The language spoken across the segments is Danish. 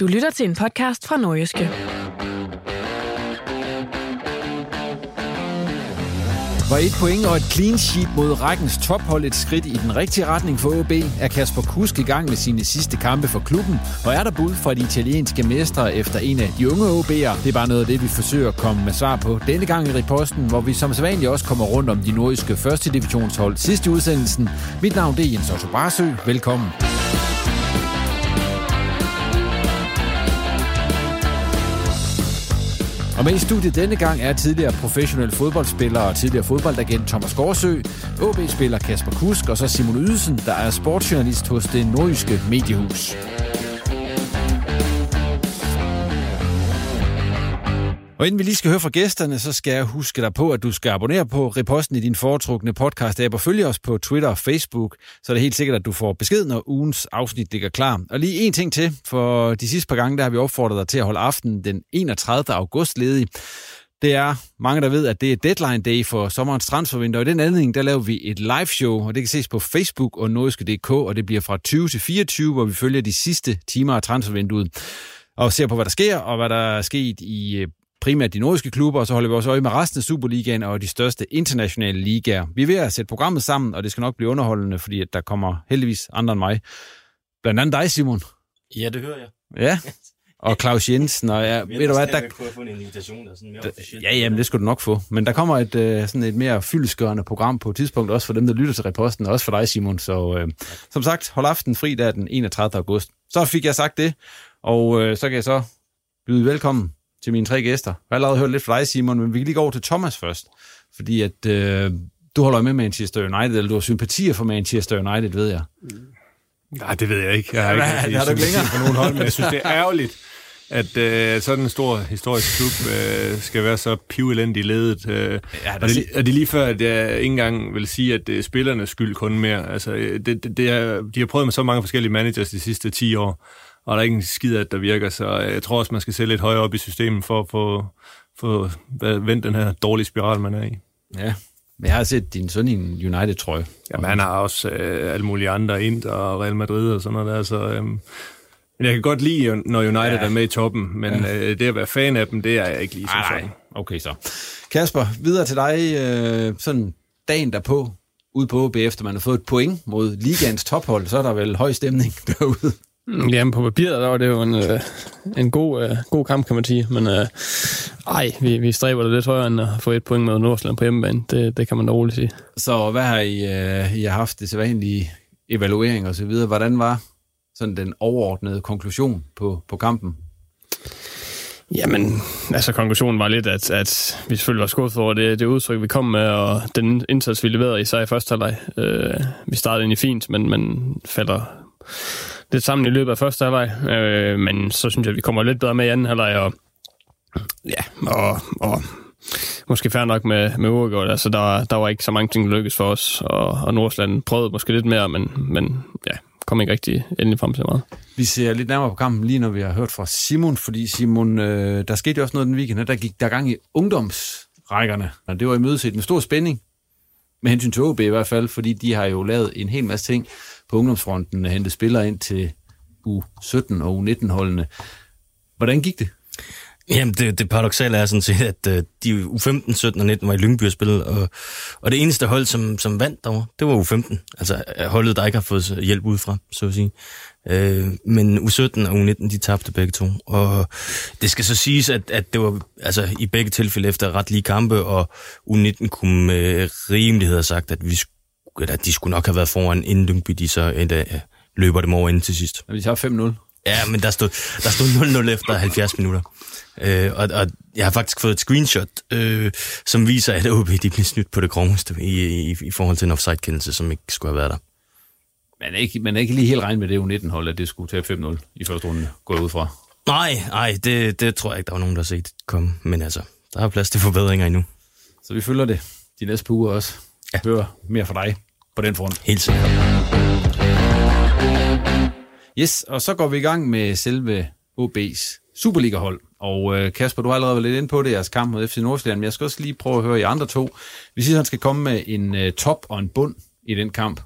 Du lytter til en podcast fra Nordjyske. Var et point og et clean sheet mod rækkens tophold et skridt i den rigtige retning for OB, er Kasper Kusk i gang med sine sidste kampe for klubben, og er der bud fra de italienske mestre efter en af de unge OB'er? Det er bare noget af det, vi forsøger at komme med svar på denne gang i reposten, hvor vi som sædvanligt også kommer rundt om de nordiske første divisionshold sidste udsendelsen. Mit navn det er Jens Otto Barsø. Velkommen. Og med i studiet denne gang er tidligere professionel fodboldspiller og tidligere fodboldagent Thomas Gårdsø, OB-spiller Kasper Kusk og så Simon Ydelsen, der er sportsjournalist hos det nordjyske mediehus. Og inden vi lige skal høre fra gæsterne, så skal jeg huske dig på, at du skal abonnere på Reposten i din foretrukne podcast-app og følge os på Twitter og Facebook, så er det helt sikkert, at du får besked, når ugens afsnit ligger klar. Og lige en ting til, for de sidste par gange, der har vi opfordret dig til at holde aften den 31. august ledig. Det er mange, der ved, at det er deadline day for sommerens transfervindue, og i den anledning, der laver vi et live show, og det kan ses på Facebook og nordiske.dk, og det bliver fra 20 til 24, hvor vi følger de sidste timer af transfervinduet og ser på, hvad der sker, og hvad der er sket i øh, primært de nordiske klubber, og så holder vi også øje med resten af Superligaen og de største internationale ligaer. Vi er ved at sætte programmet sammen, og det skal nok blive underholdende, fordi at der kommer heldigvis andre end mig. Blandt andet dig, Simon. Ja, det hører jeg. Ja, og Claus Jensen. Og ja, ved du hvad, der... kunne få en invitation, der er sådan mere officielt. Ja, jamen, det skulle du nok få. Men der kommer et, uh, sådan et mere fyldeskørende program på et tidspunkt, også for dem, der lytter til reposten, og også for dig, Simon. Så uh, som sagt, hold aften fri der den 31. august. Så fik jeg sagt det, og uh, så kan jeg så byde velkommen til mine tre gæster. Jeg har allerede hørt lidt fra dig, Simon, men vi kan lige gå over til Thomas først. Fordi at øh, du holder med Manchester United, eller du har sympatier for Manchester United, ved jeg. Nej, det ved jeg ikke. Jeg har Ja, ikke hvad- har du ikke længere? for nogen hold, men jeg synes, det er ærgerligt, at øh, sådan en stor historisk klub øh, skal være så pivelendig ledet. Øh, Ja, og, det, og det er lige før, at jeg ikke engang vil sige, at det er spillernes skyld kun mere. Altså, øh, det, det, det er, de har prøvet med så mange forskellige managers de sidste 10 år, og der er ikke en skid af, der virker, så øh, jeg tror også, man skal sætte lidt højere op i systemet for at få, få vendt den her dårlige spiral, man er i. Ja, men jeg har set din søn i en United-trøje. Jamen, han har også øh, alle mulige andre, Inter og Real Madrid og sådan noget der, så... Øh, men jeg kan godt lide, når United Ja. er med i toppen, men Ja. øh, det at være fan af dem, det er jeg ikke lige så sådan. nej. Okay så. Kasper, videre til dig. Øh, sådan dagen derpå, ude på OB, efter man har fået et point mod ligaens tophold, så er der vel høj stemning derude. Mm, Jamen, på papiret, der var det jo en, øh, en god, øh, god kamp, kan man sige. Men øh, ej, vi, vi stræber det lidt højere end at få et point med Nordsjælland på hjemmebane. Det, det kan man da roligt sige. Så hvad har I, øh, I har haft det sædvanlige evaluering og så videre? Hvordan var sådan den overordnede konklusion på, på kampen? Jamen, altså konklusionen var lidt, at, at vi selvfølgelig var skuffet over det, det udtryk, vi kom med, og den indsats, vi leverede især i første halvleg. Øh, vi startede egentlig fint, men, men falder lidt sammen i løbet af første halvleg. Øh, men så synes jeg, at vi kommer lidt bedre med i anden halvleg, og ja, og, og måske fair nok med, med uafgjort. Altså, der, der var ikke så mange ting, der lykkedes for os, og, og Nordsland prøvede måske lidt mere, men, men ja, kom ikke rigtig endelig frem til meget. Vi ser lidt nærmere på kampen lige når vi har hørt fra Simon, fordi Simon, øh, der skete jo også noget den weekend, der gik der gang i ungdomsrækkerne, og det var i mødeset med stor spænding, med hensyn til OB i hvert fald, fordi de har jo lavet en hel masse ting på ungdomsfronten, hente spillere ind til U17 og U19-holdene. Hvordan gik det? Jamen, det, det paradoxale er sådan set, at øh, de U15, 17 og 19 var i Lyngby at spille, og, og det eneste hold, som, som vandt derovre, det var U15. Altså øh, holdet, der ikke har fået hjælp udefra, så at sige. Øh, men U17 og U19, de tabte begge to. Og det skal så siges, at, at det var altså, i begge tilfælde efter ret lige kampe, og U19 kunne med rimelighed have sagt, at, vi, at de skulle nok have været foran, inden Lyngby de så endda løber dem over ind til sidst. Og vi tager 5-0. Ja, men der stod, der stod 0-0 efter 70 minutter. Øh, og, og jeg har faktisk fået et screenshot, øh, som viser, at OB de blev snydt på det groveste i, i, i forhold til en offside-kendelse, som ikke skulle have været der. Man er ikke, man er ikke lige helt regnet med det U19-hold, at det skulle tage 5-0 i første runde, gå ud fra. Nej, nej, det, det tror jeg ikke, der var nogen, der har set komme. Men altså, der er plads til forbedringer endnu. Så vi følger det de næste par uger også. Ja. Hører mere fra dig på den front. Helt sikkert. Yes, og så går vi i gang med selve OB's Superliga-hold. Og øh, Kasper, du har allerede været lidt inde på det, jeres kamp mod FC Nordsjælland, men jeg skal også lige prøve at høre jer andre to. Vi siger, at han skal komme med en øh, top og en bund i den kamp.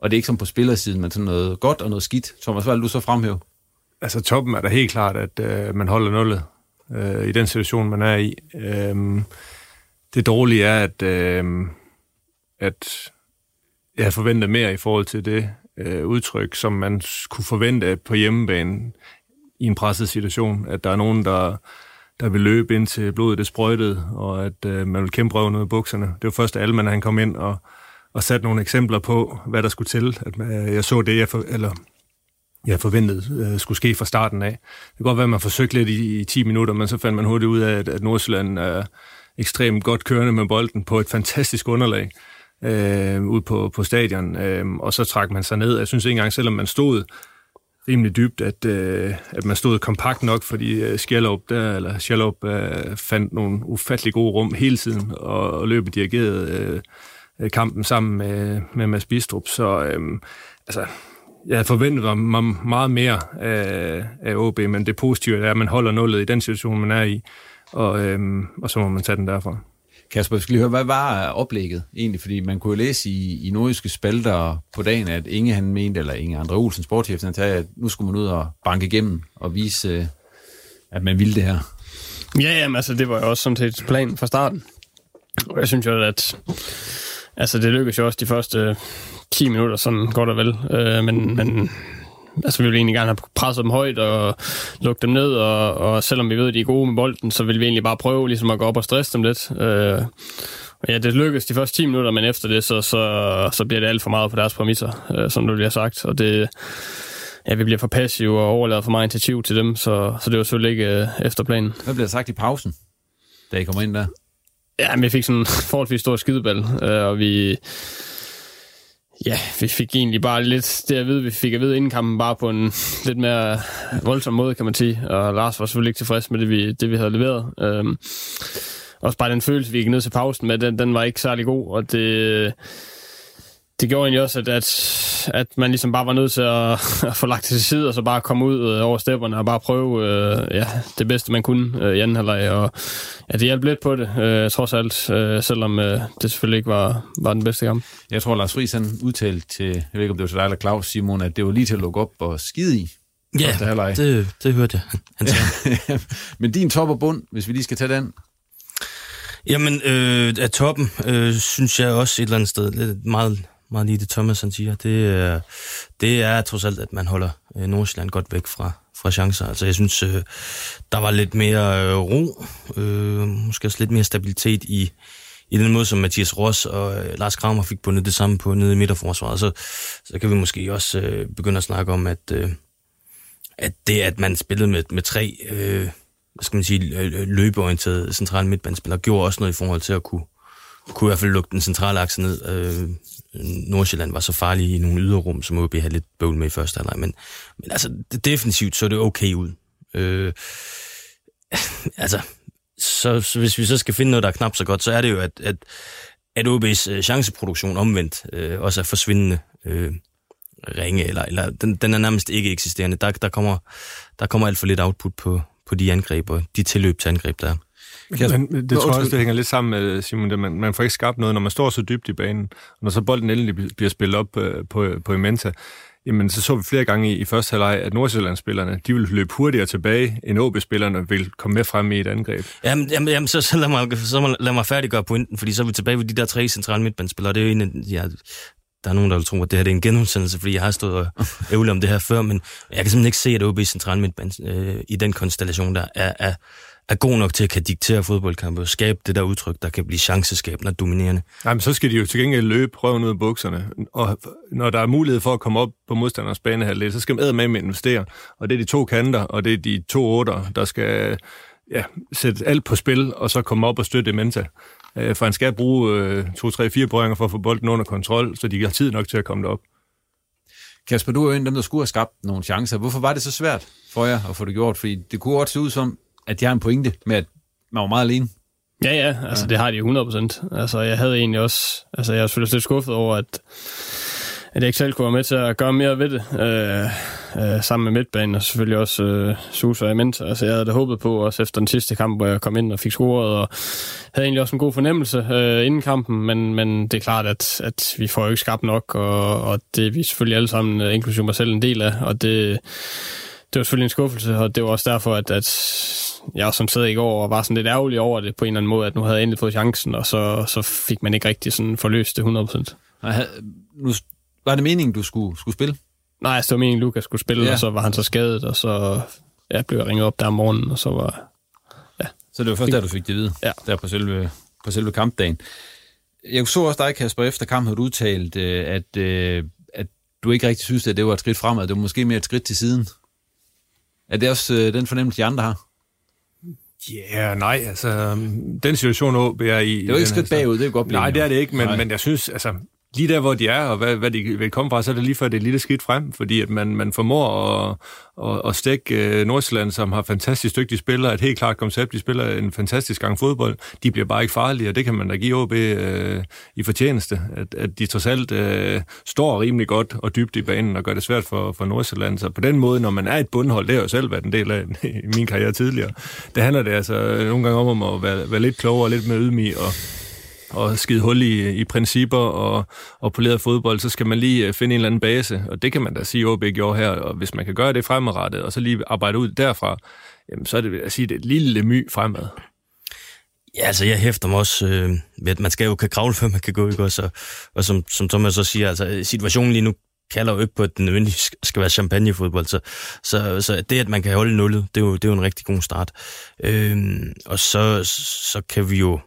Og det er ikke som på spillersiden, men sådan noget godt og noget skidt. Thomas, hvad vil du så fremhæve? Altså toppen er da helt klart, at øh, man holder nullet øh, i den situation, man er i. Øh, det dårlige er, at, øh, at jeg havde forventet mere i forhold til det øh, udtryk, som man kunne forvente på hjemmebane i en presset situation. At der er nogen, der, der vil løbe ind til blodet det sprøjtede, og at øh, man vil kæmpe røven ud af bukserne. Det var først Alman, han kom ind og, og satte nogle eksempler på, hvad der skulle til. At øh, jeg så det, jeg, for, eller, jeg forventede øh, skulle ske fra starten af. Det kan godt være, at man forsøgte lidt i, i 10 minutter, men så fandt man hurtigt ud af, at, at Nordsjælland er ekstremt godt kørende med bolden på et fantastisk underlag øh, ud på, på stadion, øh, og så trak man sig ned. Jeg synes ikke engang, selvom man stod rimelig dybt, at, øh, at man stod kompakt nok, fordi øh, der, eller Skjallup øh, fandt nogle ufattelig gode rum hele tiden, og, og løbet dirigerede øh, kampen sammen med, med Mads Bistrup. Så øh, altså, jeg havde forventet mig meget mere af, af OB, men det positive er, at man holder nullet i den situation, man er i, og, øh, og så må man tage den derfra. Kasper, jeg skal lige høre, hvad var oplægget egentlig? Fordi man kunne jo læse i, i nordiske spalter på dagen, at Inge han mente, eller Inge Andre Olsen, sportschef, han sagde, at nu skulle man ud og banke igennem og vise, øh, at man ville det her. Ja, jamen, altså det var jo også som set planen fra starten. Og jeg synes jo, at altså, det lykkedes jo også de første øh, 10 minutter sådan godt og vel. Øh, men, men Altså, vi vil egentlig gerne have presset dem højt og lukke dem ned, og, og selvom vi ved, at de er gode med bolden, så vil vi egentlig bare prøve ligesom at gå op og stresse dem lidt. Øh, ja, det lykkedes de første 10 minutter, men efter det, så, så, så bliver det alt for meget på deres præmisser, øh, som du lige har sagt. Og det, ja, vi bliver for passive og overlader for meget initiativ til dem, så, så det var selvfølgelig ikke øh, efter planen. Hvad bliver sagt i pausen, da I kommer ind der? Ja, men vi fik sådan en forholdsvis stor skideball, øh, og vi Ja, vi fik egentlig bare lidt det at vide, vi fik at vide inden kampen, bare på en lidt mere voldsom måde, kan man sige. Og Lars var selvfølgelig ikke tilfreds med det, vi, det, vi havde leveret. Øhm, også bare den følelse, vi gik ned til pausen med, den, den var ikke særlig god, og det, det gjorde egentlig også, at, at, at man ligesom bare var nødt til at, at få lagt til side, og så bare komme ud øh, over stepperne og bare prøve øh, ja, det bedste, man kunne øh, i anden halvleg. Og ja, det hjalp lidt på det, øh, trods alt, øh, selvom øh, det selvfølgelig ikke var, var den bedste kamp. Jeg tror, Lars Friis han udtalte til, jeg ved ikke, om det var til dig eller Claus Simon, at det var lige til at lukke op og skide i. Ja, det, det hørte jeg. Han sagde. Men din top og bund, hvis vi lige skal tage den, Jamen, øh, af toppen, øh, synes jeg også et eller andet sted, lidt meget meget lige det Thomas han siger, det, det er trods alt, at man holder øh, Nordsjælland godt væk fra, fra chancer. Altså jeg synes, øh, der var lidt mere øh, ro, øh, måske også lidt mere stabilitet i, i den måde, som Mathias Ross og Lars Kramer fik bundet det samme på nede i midterforsvaret. Så, så kan vi måske også øh, begynde at snakke om, at, øh, at det, at man spillede med, med tre øh, hvad skal man sige, løbeorienterede centrale midtbandspillere, gjorde også noget i forhold til at kunne, kunne i hvert fald lukke den centrale akse ned. Øh, Nordsjælland var så farlig i nogle yderrum, som OB havde lidt bøvl med i første halvleg. Men, men altså, defensivt så det okay ud. Øh, altså, så, så hvis vi så skal finde noget, der er knap så godt, så er det jo, at, at, at OB's øh, chanceproduktion omvendt øh, også er forsvindende øh, ringe, eller, eller den, den er nærmest ikke eksisterende. Der, der, kommer, der kommer alt for lidt output på, på de angreb og de tilløb til angreb, der er. Men det tror jeg også, det hænger lidt sammen med, Simon, det, man, man får ikke skabt noget, når man står så dybt i banen, og når så bolden endelig bliver spillet op øh, på, på Imenta, jamen så så vi flere gange i, i første halvleg, at Nordsjællandsspillerne, de vil løbe hurtigere tilbage, end OB-spillerne vil komme med frem i et angreb. Jamen, jamen, jamen så, så, lad mig, så lad mig færdiggøre pointen, fordi så er vi tilbage ved de der tre centrale midtbandspillere. Det er jo en af, ja, der er nogen, der vil tro, at det her det er en genudsendelse, fordi jeg har stået og ævlet om det her før, men jeg kan simpelthen ikke se, at OB central midtband øh, i den konstellation der er, er, er god nok til at kan diktere fodboldkampe og skabe det der udtryk, der kan blive chanceskabende og dominerende. Nej, men så skal de jo til gengæld løbe røven ud af bukserne. Og når der er mulighed for at komme op på modstanders banehalvdel, så skal man med med investere. Og det er de to kanter, og det er de to otter, der skal ja, sætte alt på spil, og så komme op og støtte Menta. Øh, for han skal bruge øh, 2-3-4 berøringer for at få bolden under kontrol, så de har tid nok til at komme derop. Kasper, du er jo en af dem, der skulle have skabt nogle chancer. Hvorfor var det så svært for jer at få det gjort? Fordi det kunne også se ud som, at de har en pointe med, at man var meget alene. Ja, ja, altså ja. det har de 100%. Altså jeg havde egentlig også, altså jeg er selvfølgelig lidt skuffet over, at, at jeg ikke selv kunne være med til at gøre mere ved det, øh, øh, sammen med midtbanen, og selvfølgelig også øh, Sus og Ament. Altså jeg havde da håbet på, også efter den sidste kamp, hvor jeg kom ind og fik scoret, og havde egentlig også en god fornemmelse øh, inden kampen, men, men det er klart, at, at vi får jo ikke skabt nok, og, og det er vi selvfølgelig alle sammen, øh, inklusive mig selv, en del af, og det det var selvfølgelig en skuffelse, og det var også derfor, at, at jeg som sad i går og var sådan lidt ærgerlig over det på en eller anden måde, at nu havde jeg endelig fået chancen, og så, så fik man ikke rigtig sådan forløst det 100%. Nej, nu, var det meningen, du skulle, skulle spille? Nej, det var meningen, Lukas skulle spille, ja. og så var han så skadet, og så ja, blev jeg ringet op der om morgenen, og så var... Ja. Så det var først der, du fik det vide? Ja. Der på selve, på selve kampdagen. Jeg så også dig, Kasper, efter kampen havde du udtalt, øh, at, øh, at du ikke rigtig synes, at det var et skridt fremad. Det var måske mere et skridt til siden. Er det også øh, den fornemmelse, de andre har? Ja, yeah, nej, altså, den situation, OB er i... Det er jo ikke skridt altså, bagud, det er godt blive. Nej, det er det ikke, men, men jeg synes, altså, lige der, hvor de er, og hvad, hvad de vil komme fra, så er det lige før det er et lille skridt frem, fordi at man, man formår at, at, at stikke uh, øh, Nordsjælland, som har fantastisk dygtige spillere, et helt klart koncept, de spiller en fantastisk gang fodbold, de bliver bare ikke farlige, og det kan man da give OB øh, i fortjeneste, at, at de trods alt øh, står rimelig godt og dybt i banen og gør det svært for, for Nordsjælland. Så på den måde, når man er et bundhold, det har jo selv været en del af i min karriere tidligere, det handler det altså nogle gange om at være, være lidt klogere lidt mere ydmyg og og skide hul i, i principper og, og poleret fodbold, så skal man lige øh, finde en eller anden base, og det kan man da sige, at OB gjorde her, og hvis man kan gøre det fremadrettet, og så lige arbejde ud derfra, jamen, så er det, at sige, det er et lille my fremad. Ja, altså jeg hæfter mig også øh, ved, at man skal jo kan kravle, før man kan gå, ikke Og, så, og som, som Thomas så siger, altså situationen lige nu kalder jo ikke på, at den nødvendigvis skal være champagnefodbold, så, så, så det, at man kan holde nullet, det er jo, det er jo en rigtig god start. Øh, og så, så kan vi jo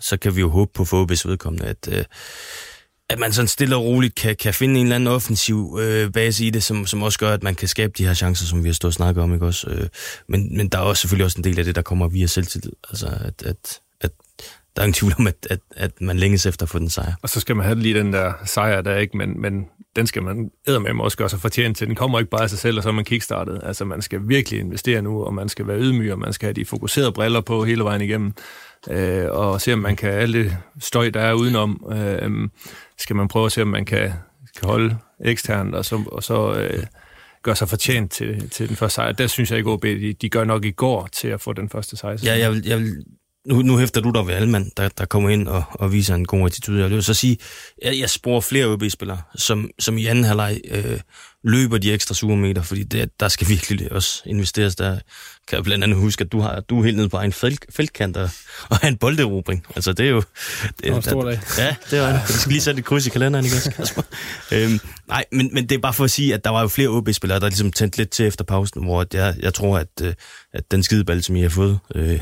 så kan vi jo håbe på for vedkommende, at, øh, at man sådan stille og roligt kan, kan finde en eller anden offensiv øh, base i det, som, som også gør, at man kan skabe de her chancer, som vi har stået og snakket om. Ikke også? Øh, men, men der er også selvfølgelig også en del af det, der kommer via selvtillid. Altså, at, at, at der er ingen tvivl om, at, at, at man længes efter at få den sejr. Og så skal man have lige den der sejr der, ikke? Men, men den skal man med også gøre sig fortjent til. Den kommer ikke bare af sig selv, og så er man kickstartet. Altså, man skal virkelig investere nu, og man skal være ydmyg, og man skal have de fokuserede briller på hele vejen igennem øh, og se, om man kan, alle det støj, der er udenom, øh, øhm, skal man prøve at se, om man kan, kan holde eksternt, og så, og så øh, gøre sig fortjent til, til den første sejr. Der synes jeg ikke, OB, de, de gør nok i går til at få den første sejr. Ja, jeg vil, jeg vil nu, nu hæfter du dig ved Alman, der, der kommer ind og, og viser en god attitude. Jeg vil så sige, jeg, jeg sporer flere OB-spillere, som, som i anden halvleg øh, løber de ekstra supermeter, fordi det, der skal virkelig også investeres der. Kan jeg blandt andet huske, at du, har, du er helt nede på en felt, feltkant og, og har en bolderobring. Altså, det er jo... Det er en stor dag. Ja, det var det. Du skal lige sætte et kryds i kalenderen, ikke også, Kasper? øhm, nej, men, men det er bare for at sige, at der var jo flere OB-spillere, der ligesom tændte lidt til efter pausen, hvor jeg, jeg tror, at, øh, at den skideball, som I har fået øh,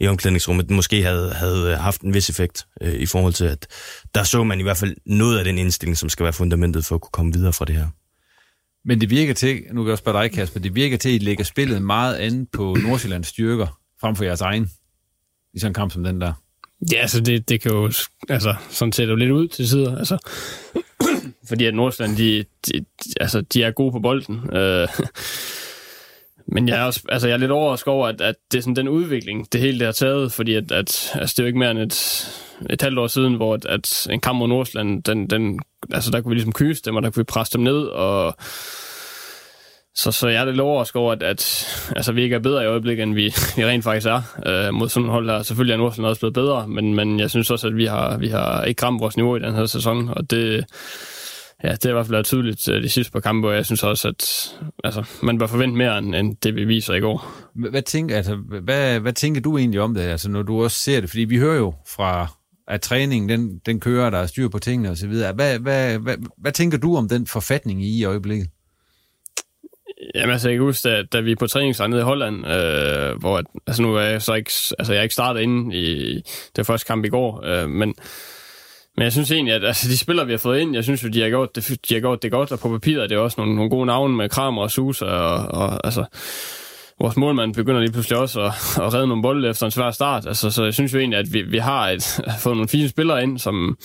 i omklædningsrummet, måske havde, havde haft en vis effekt øh, i forhold til, at der så man i hvert fald noget af den indstilling, som skal være fundamentet for at kunne komme videre fra det her. Men det virker til, nu kan jeg også spørge dig, Kasper, det virker til, at I lægger spillet meget andet på Nordsjællands styrker, frem for jeres egen, i sådan en kamp som den der. Ja, altså det, det kan jo, altså sådan ser det jo lidt ud til sider, altså. fordi at Nordsjælland, de, de, altså, de er gode på bolden. Øh, men jeg er, også, altså jeg er lidt overrasket over, at, at det er sådan den udvikling, det hele det har taget, fordi at, at altså det er jo ikke mere end et, et halvt år siden, hvor at, at en kamp mod Nordsjælland, den, den, altså der kunne vi ligesom kyse dem, og der kunne vi presse dem ned, og så, så jeg er lidt overrasket over, at, at altså, vi ikke er bedre i øjeblikket, end vi, vi rent faktisk er øh, mod sådan en hold her. Selvfølgelig er Nordsjælland også blevet bedre, men, men jeg synes også, at vi har, vi har ikke ramt vores niveau i den her sæson, og det, ja, det er i hvert fald været tydeligt øh, de sidste par kampe, og jeg synes også, at altså, man bør forvente mere, end, end det vi viser i går. Hvad, tænker, altså, hvad, hvad tænker du egentlig om det, altså, når du også ser det? Fordi vi hører jo fra, at træningen, den, den kører, der er styr på tingene osv. Hvad, hvad, hvad, hvad, hvad tænker du om den forfatning i, i øjeblikket? Jamen altså, jeg kan huske, da, da vi er på træningslejr nede i Holland, øh, hvor altså nu er jeg så ikke, altså jeg er ikke startet inde i det første kamp i går, øh, men, men jeg synes egentlig, at altså, de spillere, vi har fået ind, jeg synes jo, de har gjort det, de har gjort det godt, og på papiret er det også nogle, nogle gode navne med Kramer og Susa, og, og altså, vores målmand begynder lige pludselig også at, at redde nogle bolde efter en svær start. Altså, så jeg synes jo egentlig, at vi, vi har et, fået nogle fine spillere ind, som,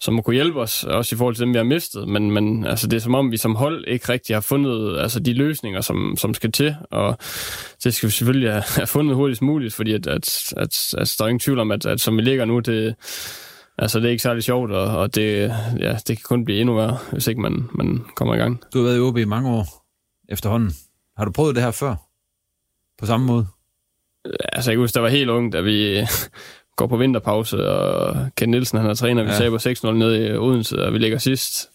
som må kunne hjælpe os, også i forhold til dem, vi har mistet. Men, men altså, det er som om, vi som hold ikke rigtig har fundet altså, de løsninger, som, som skal til. Og det skal vi selvfølgelig have, have fundet hurtigst muligt, fordi at, at, at, at der er ingen tvivl om, at, at som vi ligger nu, det, altså, det er ikke særlig sjovt, og, og det, ja, det kan kun blive endnu værre, hvis ikke man, man kommer i gang. Du har været i OB i mange år efterhånden. Har du prøvet det her før? På samme måde? Altså, jeg kan huske, der var helt ung, da vi går på vinterpause, og Ken Nielsen, han er træner, vi ja. taber 6-0 ned i Odense, og vi ligger sidst.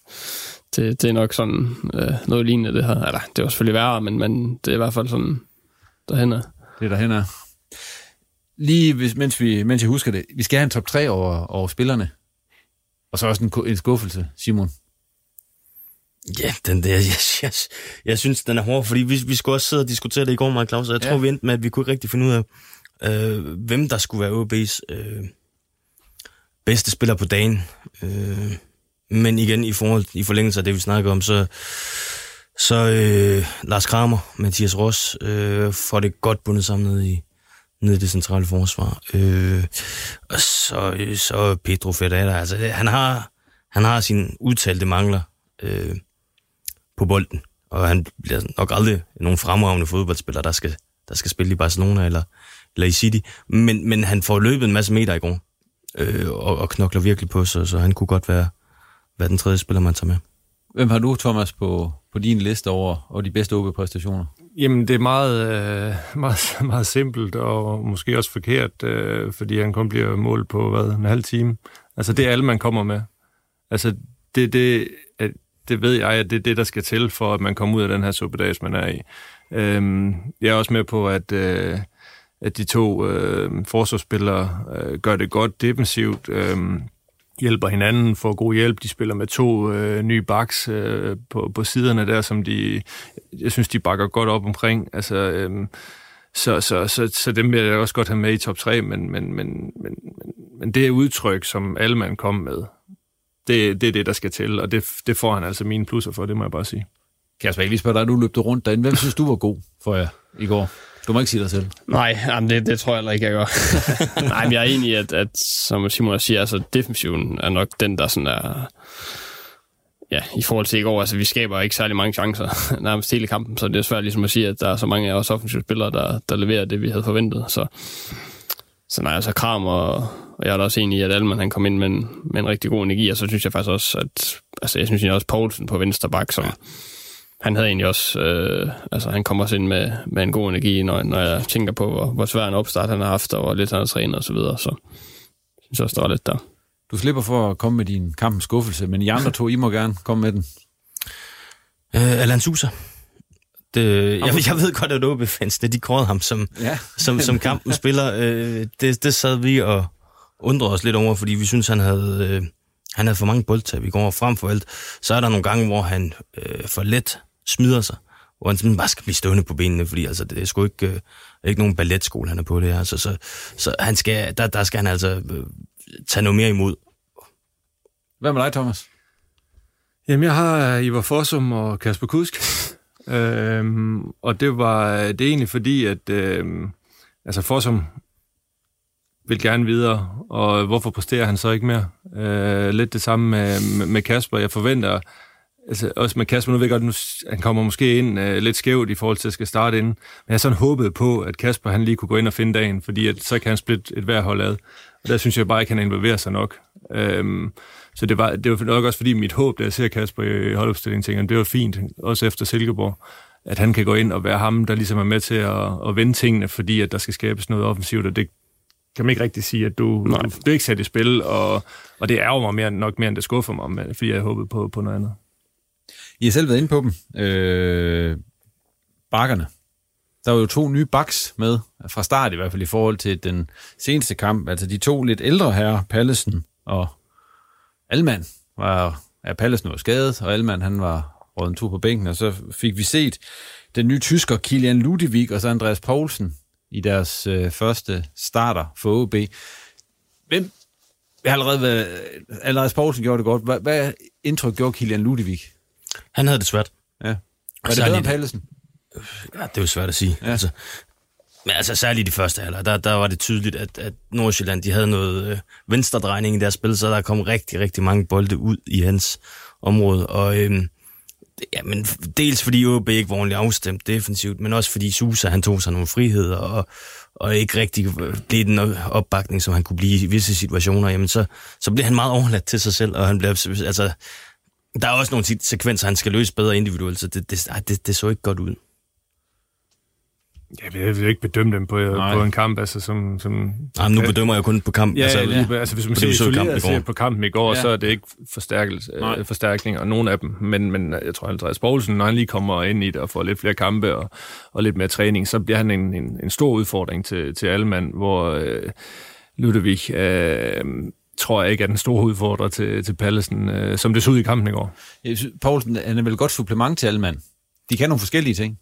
Det, det er nok sådan øh, noget lignende det her. Eller, det var selvfølgelig værre, men, men det er i hvert fald sådan derhen er. Det er derhen er. Lige hvis, mens, vi, mens jeg husker det, vi skal have en top 3 over, over spillerne. Og så også en, en skuffelse, Simon. Ja, den der, jeg, jeg, jeg synes, den er hård, fordi vi, vi skulle også sidde og diskutere det i går, Mark Claus, og jeg ja. tror, vi endte med, at vi kunne ikke rigtig finde ud af, øh, hvem der skulle være OB's øh, bedste spiller på dagen. Øh, men igen, i forhold i forlængelse af det, vi snakker om, så, så øh, Lars Kramer, Mathias Ross, øh, får det godt bundet sammen ned i, ned i det centrale forsvar. Øh, og så, øh, så Pedro Ferreira, altså han har, han har sine udtalte mangler øh, på bolden, og han bliver nok aldrig nogen fremragende fodboldspiller, der skal, der skal spille i Barcelona eller, eller i City. Men, men han får løbet en masse meter i går, øh, og, og knokler virkelig på sig, så han kunne godt være, være den tredje spiller, man tager med. Hvem har du, Thomas, på, på din liste over over de bedste OB-præstationer? Jamen, det er meget, øh, meget, meget simpelt, og måske også forkert, øh, fordi han kun bliver målt på, hvad, en halv time. Altså, det er alle, man kommer med. Altså, det, det, det ved jeg, at det er det, der skal til, for at man kommer ud af den her suppedags, man er i. Øhm, jeg er også med på, at, øh, at de to øh, forsvarsspillere øh, gør det godt defensivt, øh, hjælper hinanden, får god hjælp. De spiller med to øh, nye backs øh, på, på siderne der, som de, jeg synes, de bakker godt op omkring. Altså, øh, så, så, så, så dem vil jeg også godt have med i top 3, men, men, men, men, men det udtryk, som alle man kom med, det, det er det, der skal til, og det, det får han altså mine plusser for, det må jeg bare sige. Kasper, jeg lige spørge dig, du løbte rundt derinde. Hvem synes du var god for jer i går? Du må ikke sige dig selv. Nej, jamen det, det tror jeg heller ikke, jeg gør. Nej, men jeg er enig i, at, at som Simon siger, altså defensiven er nok den, der sådan er... Ja, i forhold til i går, altså vi skaber ikke særlig mange chancer nærmest hele kampen, så det er svært ligesom at sige, at der er så mange af os offensive spillere, der, der leverer det, vi havde forventet. Så, så nej, altså Kram og, og jeg er da også enig i, at Alman han kom ind med en, med en rigtig god energi, og så synes jeg faktisk også, at altså, jeg synes jeg også Poulsen på venstre bak, som, ja han havde egentlig også, øh, altså han kommer også ind med, med en god energi, når, når jeg tænker på, hvor, hvor svær en opstart han har haft, og hvor lidt han har trænet og så videre, så jeg synes også, der var lidt der. Du slipper for at komme med din kampens skuffelse, men I andre to, I må gerne komme med den. Øh, Alan Sousa. Det, jeg, jeg ved godt, at OB-fansene, de kårede ham som, ja. som, som kampens spiller. Øh, det, det sad vi og undrede os lidt over, fordi vi synes han havde, øh, han havde for mange boldtab i går. Og frem for alt, så er der nogle gange, hvor han øh, for let smider sig, hvor han simpelthen bare skal blive stående på benene, fordi altså, det er sgu ikke, øh, ikke nogen balletskole, han er på det her. Så, så, så han skal, der, der skal han altså øh, tage noget mere imod. Hvad med dig, Thomas? Jamen, jeg har Ivar Fossum og Kasper Kusk. øhm, og det var det er egentlig fordi, at øhm, altså Fossum vil gerne videre, og hvorfor præsterer han så ikke mere? Øh, lidt det samme med, med Kasper. Jeg forventer altså også med Kasper, nu ved jeg godt, nu, han kommer måske ind uh, lidt skævt i forhold til at skal starte inden, men jeg sådan håbet på, at Kasper han lige kunne gå ind og finde dagen, fordi at, så kan han splitte et hver hold ad. Og der synes jeg bare ikke, han involverer sig nok. Um, så det var, det var nok også fordi mit håb, da jeg ser Kasper i holdopstillingen, tænker det var fint, også efter Silkeborg, at han kan gå ind og være ham, der ligesom er med til at, at vende tingene, fordi at der skal skabes noget offensivt, og det kan man ikke rigtig sige, at du, du, du er ikke sat i spil, og, og det ærger mig mere, nok mere, end det skuffer mig, fordi jeg håbede på, på noget andet. I har selv været inde på dem. Øh, bakkerne. Der var jo to nye baks med, fra start i hvert fald i forhold til den seneste kamp. Altså de to lidt ældre herrer, Pallesen og Alman, var, ja, Pallesen var skadet, og Alman han var råd en tur på bænken, og så fik vi set den nye tysker Kilian Ludevig og så Andreas Poulsen i deres øh, første starter for OB. Hvem jeg har allerede været, Andreas Poulsen gjorde det godt. Hvad, hvad indtryk gjorde Kilian Ludevig? Han havde det svært. Ja. Var det bedre end Pallesen? Ja, det er jo svært at sige. Ja. Altså, men altså særligt i de første halvleg, der, der var det tydeligt, at, at Nordsjælland de havde noget øh, venstredrejning i deres spil, så der kom rigtig, rigtig mange bolde ud i hans område. Og øh, ja, men dels fordi OB ikke var ordentligt afstemt defensivt, men også fordi Susa han tog sig nogle friheder og, og ikke rigtig blev den opbakning, som han kunne blive i visse situationer, jamen så, så blev han meget overladt til sig selv, og han blev, altså, der er også nogle sekvenser, han skal løse bedre individuelt, så det, det, det, det så ikke godt ud. Ja, jeg vil ikke bedømme dem på, på en kamp, altså som... som Nej, nu bedømmer jeg kun på kampen. Ja, altså, ja. altså hvis man ser isoleret kamp på kampen i går, ja. så er det ikke øh, forstærkning, og nogen af dem. Men, men jeg tror, Andreas Poulsen, når han lige kommer ind i det og får lidt flere kampe og, og lidt mere træning, så bliver han en, en, en stor udfordring til, til alle mand, hvor øh, Ludovic... Øh, tror jeg ikke er den store udfordrer til, til Pallesen, øh, som det så ud i kampen i går. Poulsen han er vel godt supplement til alle mand. De kan nogle forskellige ting.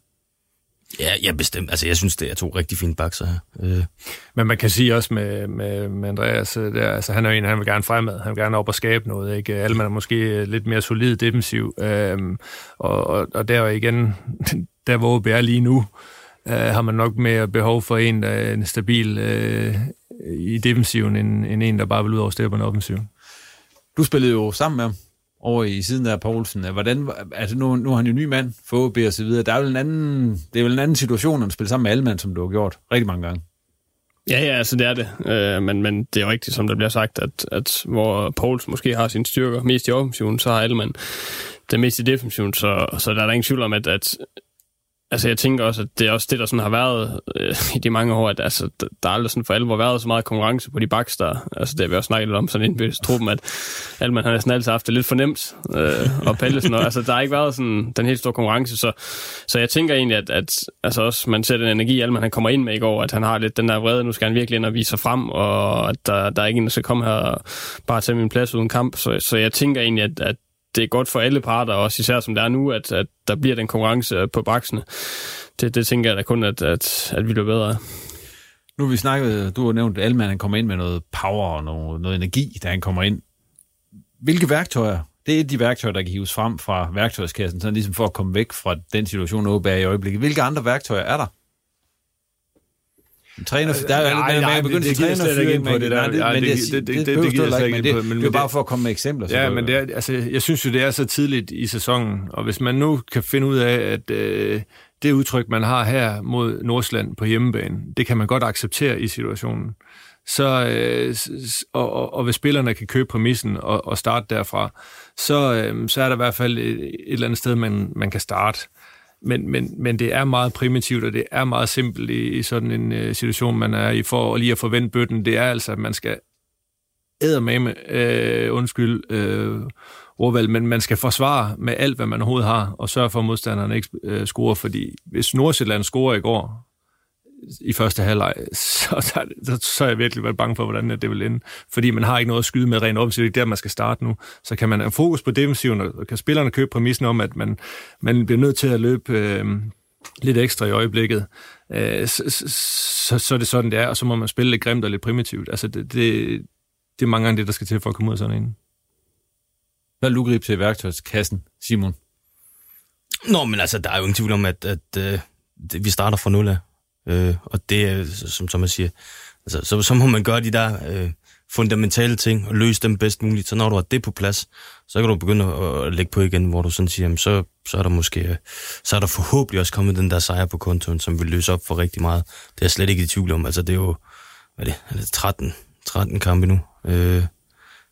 Ja, ja, bestemt. Altså, jeg synes, det er to rigtig fine bakser her. Øh. Men man kan sige også med, med, med Andreas, øh, der, altså, han er en, han vil gerne fremad. Han vil gerne op og skabe noget. Ikke? Alle man er måske lidt mere solid defensiv. Øhm, og, og, og der igen, der hvor OB er lige nu, øh, har man nok mere behov for en, der er en stabil øh, i defensiven, end, end en, der bare vil ud over stepperne offensiven. Du spillede jo sammen med ham over i siden af Poulsen. Hvordan, altså nu, nu er han jo ny mand for OB og så videre. Der er vel en anden, det er vel en anden situation, at spille sammen med Alman, som du har gjort rigtig mange gange. Ja, ja, altså det er det. Øh, men, men det er jo rigtigt, som der bliver sagt, at, at hvor Poulsen måske har sine styrker mest i offensiven, så har Alman det mest i defensiven, så, så der er der ingen tvivl om, at, at Altså, jeg tænker også, at det er også det, der sådan har været øh, i de mange år, at altså, der aldrig sådan for alvor været så meget konkurrence på de baks der. Altså, det har vi også snakket lidt om sådan indbyrdes truppen, at Alman har næsten altid haft det lidt fornemt, øh, og Pallesen, og, altså, der har ikke været sådan den helt store konkurrence, så, så jeg tænker egentlig, at, at altså også, man ser den energi, Alman han kommer ind med i går, at han har lidt den der vrede, nu skal han virkelig ind og vise sig frem, og at der, der er ikke en, der skal komme her og bare tage min plads uden kamp, så, så jeg tænker egentlig, at, at det er godt for alle parter, også især som det er nu, at, at der bliver den konkurrence på baksene. Det, det tænker jeg da kun, at, at, at vi bliver bedre Nu har vi snakket, du har nævnt, at Alman han kommer ind med noget power og noget, noget energi, da han kommer ind. Hvilke værktøjer? Det er de værktøjer, der kan hives frem fra værktøjskassen, sådan ligesom for at komme væk fra den situation, OB er i øjeblikket. Hvilke andre værktøjer er der? Træner, der er nej, nej, begyndt at træne slet ikke på det der. Nej, det, men det, det, det, det, det, gider jeg ikke men det, det er bare for at komme med eksempler. Ja, men det er, altså, jeg synes jo, det er så tidligt i sæsonen, og hvis man nu kan finde ud af, at øh, det udtryk, man har her mod Nordsland på hjemmebane, det kan man godt acceptere i situationen. Så, øh, og, og, og hvis spillerne kan købe præmissen og, og starte derfra, så, øh, så er der i hvert fald et, et eller andet sted, man, man kan starte. Men, men, men det er meget primitivt, og det er meget simpelt i, i sådan en uh, situation, man er i, for lige at forvente bøtten. Det er altså, at man skal med, øh, undskyld, øh, ordvalg, men man skal forsvare med alt, hvad man overhovedet har, og sørge for, at modstanderen ikke øh, scorer, fordi hvis Nordsjælland scorer i går, i første halvleg, så, så, så er jeg virkelig været bange for, hvordan det vil ende. Fordi man har ikke noget at skyde med rent offensivt. Det er der, man skal starte nu. Så kan man have fokus på defensiven, og kan spillerne købe præmissen om, at man, man bliver nødt til at løbe øh, lidt ekstra i øjeblikket. Øh, så, så, så er det sådan, det er, og så må man spille lidt grimt og lidt primitivt. Altså, det, det, det er mange gange det, der skal til for at komme ud af sådan en. Hvad vil du gribe til værktøjskassen, Simon? Nå, men altså, der er jo ingen tvivl om, at, at, at øh, vi starter fra nul af. Øh, og det er, som, som man siger, altså, så, så må man gøre de der øh, fundamentale ting og løse dem bedst muligt. Så når du har det på plads, så kan du begynde at, at lægge på igen, hvor du sådan siger, jamen, så, så er der måske, øh, så er der forhåbentlig også kommet den der sejr på kontoen, som vil løse op for rigtig meget. Det er jeg slet ikke i tvivl om. Altså det er jo, hvad er det, er det 13, 13 kampe nu, øh,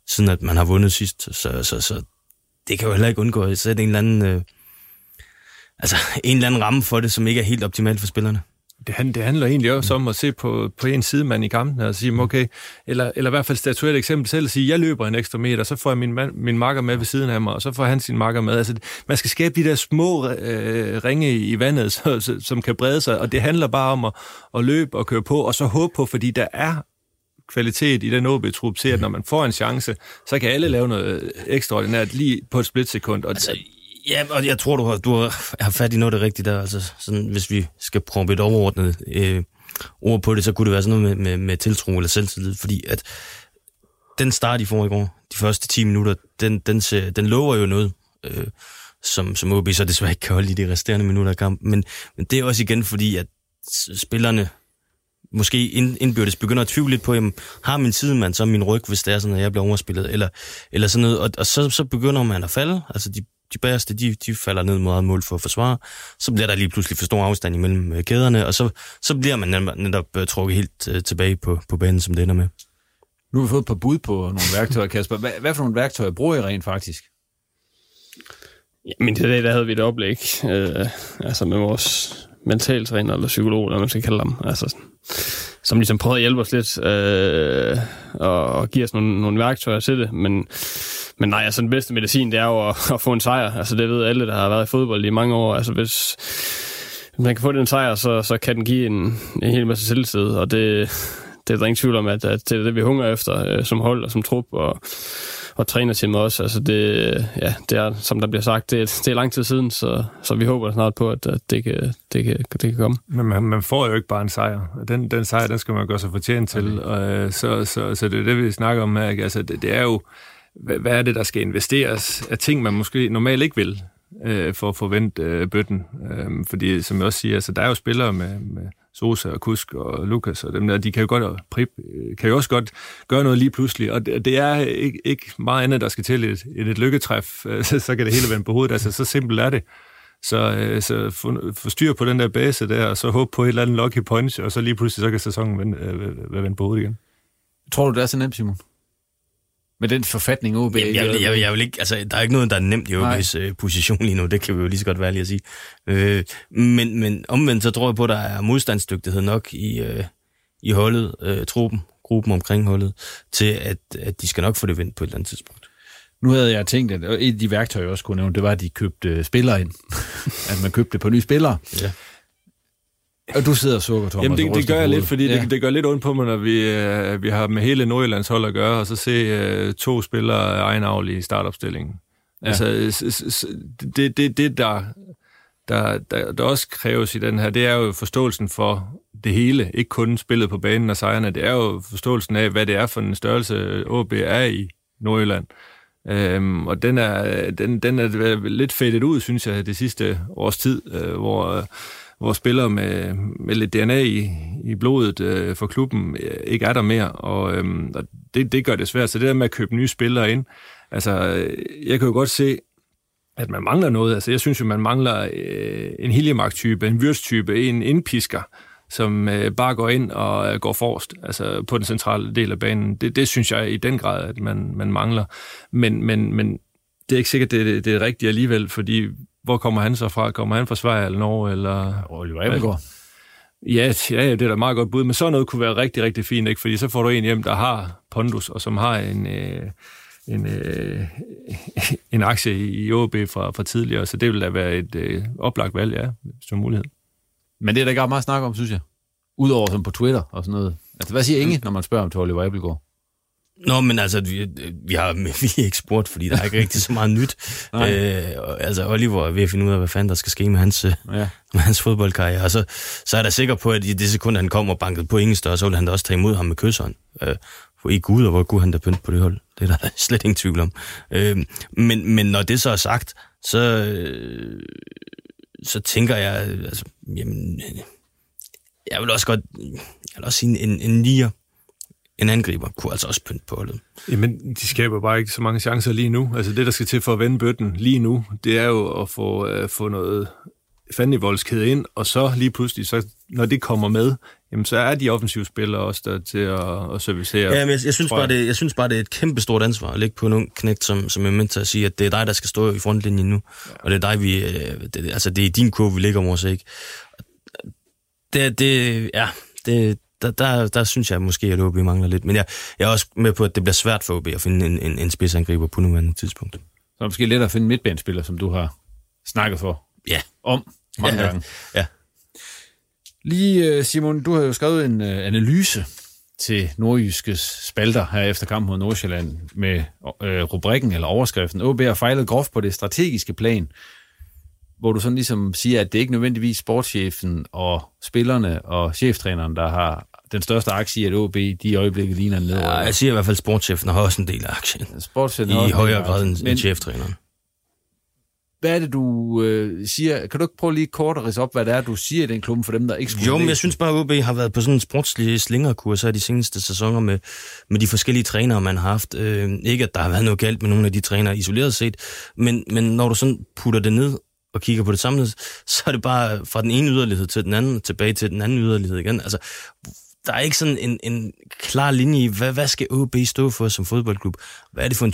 siden at man har vundet sidst. Så, så, så det kan jo heller ikke undgå at sætte en eller anden, øh, altså en eller anden ramme for det, som ikke er helt optimalt for spillerne. Det, det handler egentlig også om at se på, på en sidemand i kampen og sige, mm, okay, eller, eller i hvert fald statuere et eksempel selv og sige, jeg løber en ekstra meter, så får jeg min, min makker med ved siden af mig, og så får han sin makker med. Altså, man skal skabe de der små øh, ringe i vandet, så, som kan brede sig, og det handler bare om at, at løbe og køre på, og så håbe på, fordi der er kvalitet i den OB-trup til, at når man får en chance, så kan alle lave noget ekstraordinært lige på et splitsekund. Og altså, Ja, og jeg tror, du har, du har fat i noget af det rigtige der. Altså, sådan, hvis vi skal prøve et overordnet øh, ord på det, så kunne det være sådan noget med, med, med tiltro eller selvtillid, fordi at den start, I får i går, de første 10 minutter, den, den, ser, den lover jo noget, øh, som, som OB så desværre ikke kan holde i de resterende minutter af kampen. Men, men det er også igen fordi, at spillerne måske indbyrdes begynder at tvivle lidt på, jamen, har min sidemand så min ryg, hvis det er sådan, at jeg bliver overspillet, eller, eller sådan noget, og, og så, så begynder man at falde, altså de de bagerste, de, de falder ned mod mål for at forsvare. Så bliver der lige pludselig for stor afstand imellem øh, kæderne, og så, så bliver man netop, netop øh, trukket helt uh, tilbage på, på banen, som det ender med. Nu har vi fået et par bud på nogle værktøjer, Kasper. Hvad, hvad for nogle værktøjer bruger I rent faktisk? Jamen, det der havde vi et oplæg, øh, altså med vores mentaltræner eller psykolog, eller man skal kalde dem, altså, som ligesom prøvede at hjælpe os lidt øh, og, og give os nogle, nogle værktøjer til det, men men nej, altså den bedste medicin, det er jo at, at få en sejr. Altså det ved alle, der har været i fodbold i mange år. Altså hvis, hvis man kan få den sejr, så, så kan den give en, en hel masse selvtid, og det, det er der ingen tvivl om, at, at det er det, vi hungrer efter øh, som hold og som trup, og, og trænerteamet også. Altså det, ja, det er, som der bliver sagt, det, det er lang tid siden, så, så vi håber snart på, at, det, kan, det, kan, det kan komme. Men man, man får jo ikke bare en sejr. Den, den sejr, den skal man gøre sig fortjent til. Okay. Og, øh, så, så, så det er det, vi snakker om her. Altså, det, det er jo hvad, hvad er det, der skal investeres af ting, man måske normalt ikke vil øh, for at forvente øh, bøtten. Øh, fordi, som jeg også siger, altså, der er jo spillere med, med Sosa og Kusk og Lukas og dem der, de kan jo godt, Prip, øh, kan jo også godt gøre noget lige pludselig, og det, er ikke, ikke meget andet, der skal til et, et, et lykketræf, så, så kan det hele vende på hovedet, altså så simpelt er det. Så, øh, så få, styr på den der base der, og så håbe på et eller andet lucky punch, og så lige pludselig så kan sæsonen vende, øh, vende på hovedet igen. Tror du, det er så nemt, Simon? Med den forfatning OB? Jamen, jeg, jeg, jeg, jeg vil ikke, altså, der er ikke noget, der er nemt i OB's øh, position lige nu, det kan vi jo lige så godt være lige at sige. Øh, men, men omvendt så tror jeg på, at der er modstandsdygtighed nok i, øh, i holdet, øh, truppen, gruppen omkring holdet, til at, at de skal nok få det vendt på et eller andet tidspunkt. Nu havde jeg tænkt, at et af de værktøjer, jeg også kunne nævne, det var, at de købte spillere ind. at man købte på nye spillere. Ja. Og du sidder og sukker, Thomas. Jamen, det, det gør jeg lidt, fordi ja. det, det gør lidt ondt på mig, når vi, uh, vi har med hele Nordjyllands hold at gøre, og så se uh, to spillere egenavl i startopstillingen. Ja. Altså, det, det, det der, der, der, der også kræves i den her, det er jo forståelsen for det hele, ikke kun spillet på banen og sejrene, det er jo forståelsen af, hvad det er for en størrelse, OB er i Nordjylland. Øhm, og den er, den, den er lidt fættet ud, synes jeg, det sidste års tid, øh, hvor hvor spillere med, med lidt DNA i, i blodet øh, for klubben øh, ikke er der mere, og, øh, og det, det gør det svært. Så det der med at købe nye spillere ind, altså øh, jeg kan jo godt se, at man mangler noget. Altså jeg synes jo, man mangler øh, en Hiljemark-type, en Würst-type, en indpisker, som øh, bare går ind og øh, går forrest, altså på den centrale del af banen. Det, det synes jeg i den grad, at man, man mangler. Men, men, men det er ikke sikkert, det, det, det er rigtigt alligevel, fordi hvor kommer han så fra? Kommer han fra Sverige eller Norge? Eller, Oliver Abelgaard. Ja, ja, det er da meget godt bud, men sådan noget kunne være rigtig, rigtig fint, ikke? fordi så får du en hjem, der har pondus, og som har en, øh, en, øh, en aktie i OB fra, fra tidligere, så det vil da være et øh, oplagt valg, ja, som mulighed. Men det er der ikke meget snak om, synes jeg. Udover som på Twitter og sådan noget. Altså, hvad siger Inge, når man spørger om til Oliver Abelgaard? Nå, men altså, vi, vi har vi er ikke spurgt, fordi der er ikke rigtig så meget nyt. øh, altså, Oliver er ved at finde ud af, hvad fanden der skal ske med hans, ja. med hans fodboldkarriere. Og så, så er der sikker på, at i det sekund, han kommer og banket på ingen større, så vil han da også tage imod ham med kysseren. Øh, for i Gud, og hvor kunne han da pynte på det hold. Det er der slet ingen tvivl om. Øh, men, men når det så er sagt, så, øh, så tænker jeg, altså, jamen, jeg vil også godt, jeg vil også sige en, en nier en angriber kunne altså også pynte på holdet. Jamen, de skaber bare ikke så mange chancer lige nu. Altså det, der skal til for at vende bøtten lige nu, det er jo at få, uh, få noget fandenivoldskæde ind, og så lige pludselig, så, når det kommer med, jamen så er de offensive spillere også der til at, at servicere. Ja, men jeg, jeg, synes bare, det, jeg synes bare, det er et kæmpe stort ansvar at lægge på en ung knægt, som, som er med til at sige, at det er dig, der skal stå i frontlinjen nu, ja. og det er dig, vi, øh, det, altså det er din kurve, vi ligger vores ikke. Det, det, ja, det, der, der, der synes jeg måske, at OB mangler lidt. Men jeg, jeg er også med på, at det bliver svært for OB at finde en, en, en spidsangriber på nuværende tidspunkt. Så er det måske lettere at finde midtbanespiller, som du har snakket for ja. om mange ja, gange. Ja. Lige, øh, Simon, du har jo skrevet en uh, analyse til nordjyskes spalter her efter kampen mod Nordsjælland med øh, rubrikken eller overskriften. OB har fejlet groft på det strategiske plan, hvor du sådan ligesom siger, at det ikke nødvendigvis sportschefen og spillerne og cheftræneren, der har den største aktie i, at OB de i øjeblikket ligner en Ja, jeg siger i hvert fald, at sportschefen har også en del af aktien. Sportschefen I højere grad end, end cheftræneren. Hvad er det, du øh, siger? Kan du ikke prøve lige kort at rise op, hvad det er, du siger i den klub for dem, der ikke skulle Jo, men jeg synes bare, at OB har været på sådan en sportslig slingerkurs her de seneste sæsoner med, med de forskellige trænere, man har haft. Øh, ikke, at der har været noget galt med nogle af de trænere isoleret set, men, men når du sådan putter det ned og kigger på det samlet, så er det bare fra den ene yderlighed til den anden, tilbage til den anden yderlighed igen. Altså, der er ikke sådan en, en klar linje i, hvad, hvad skal OB stå for som fodboldklub? Hvad er det for en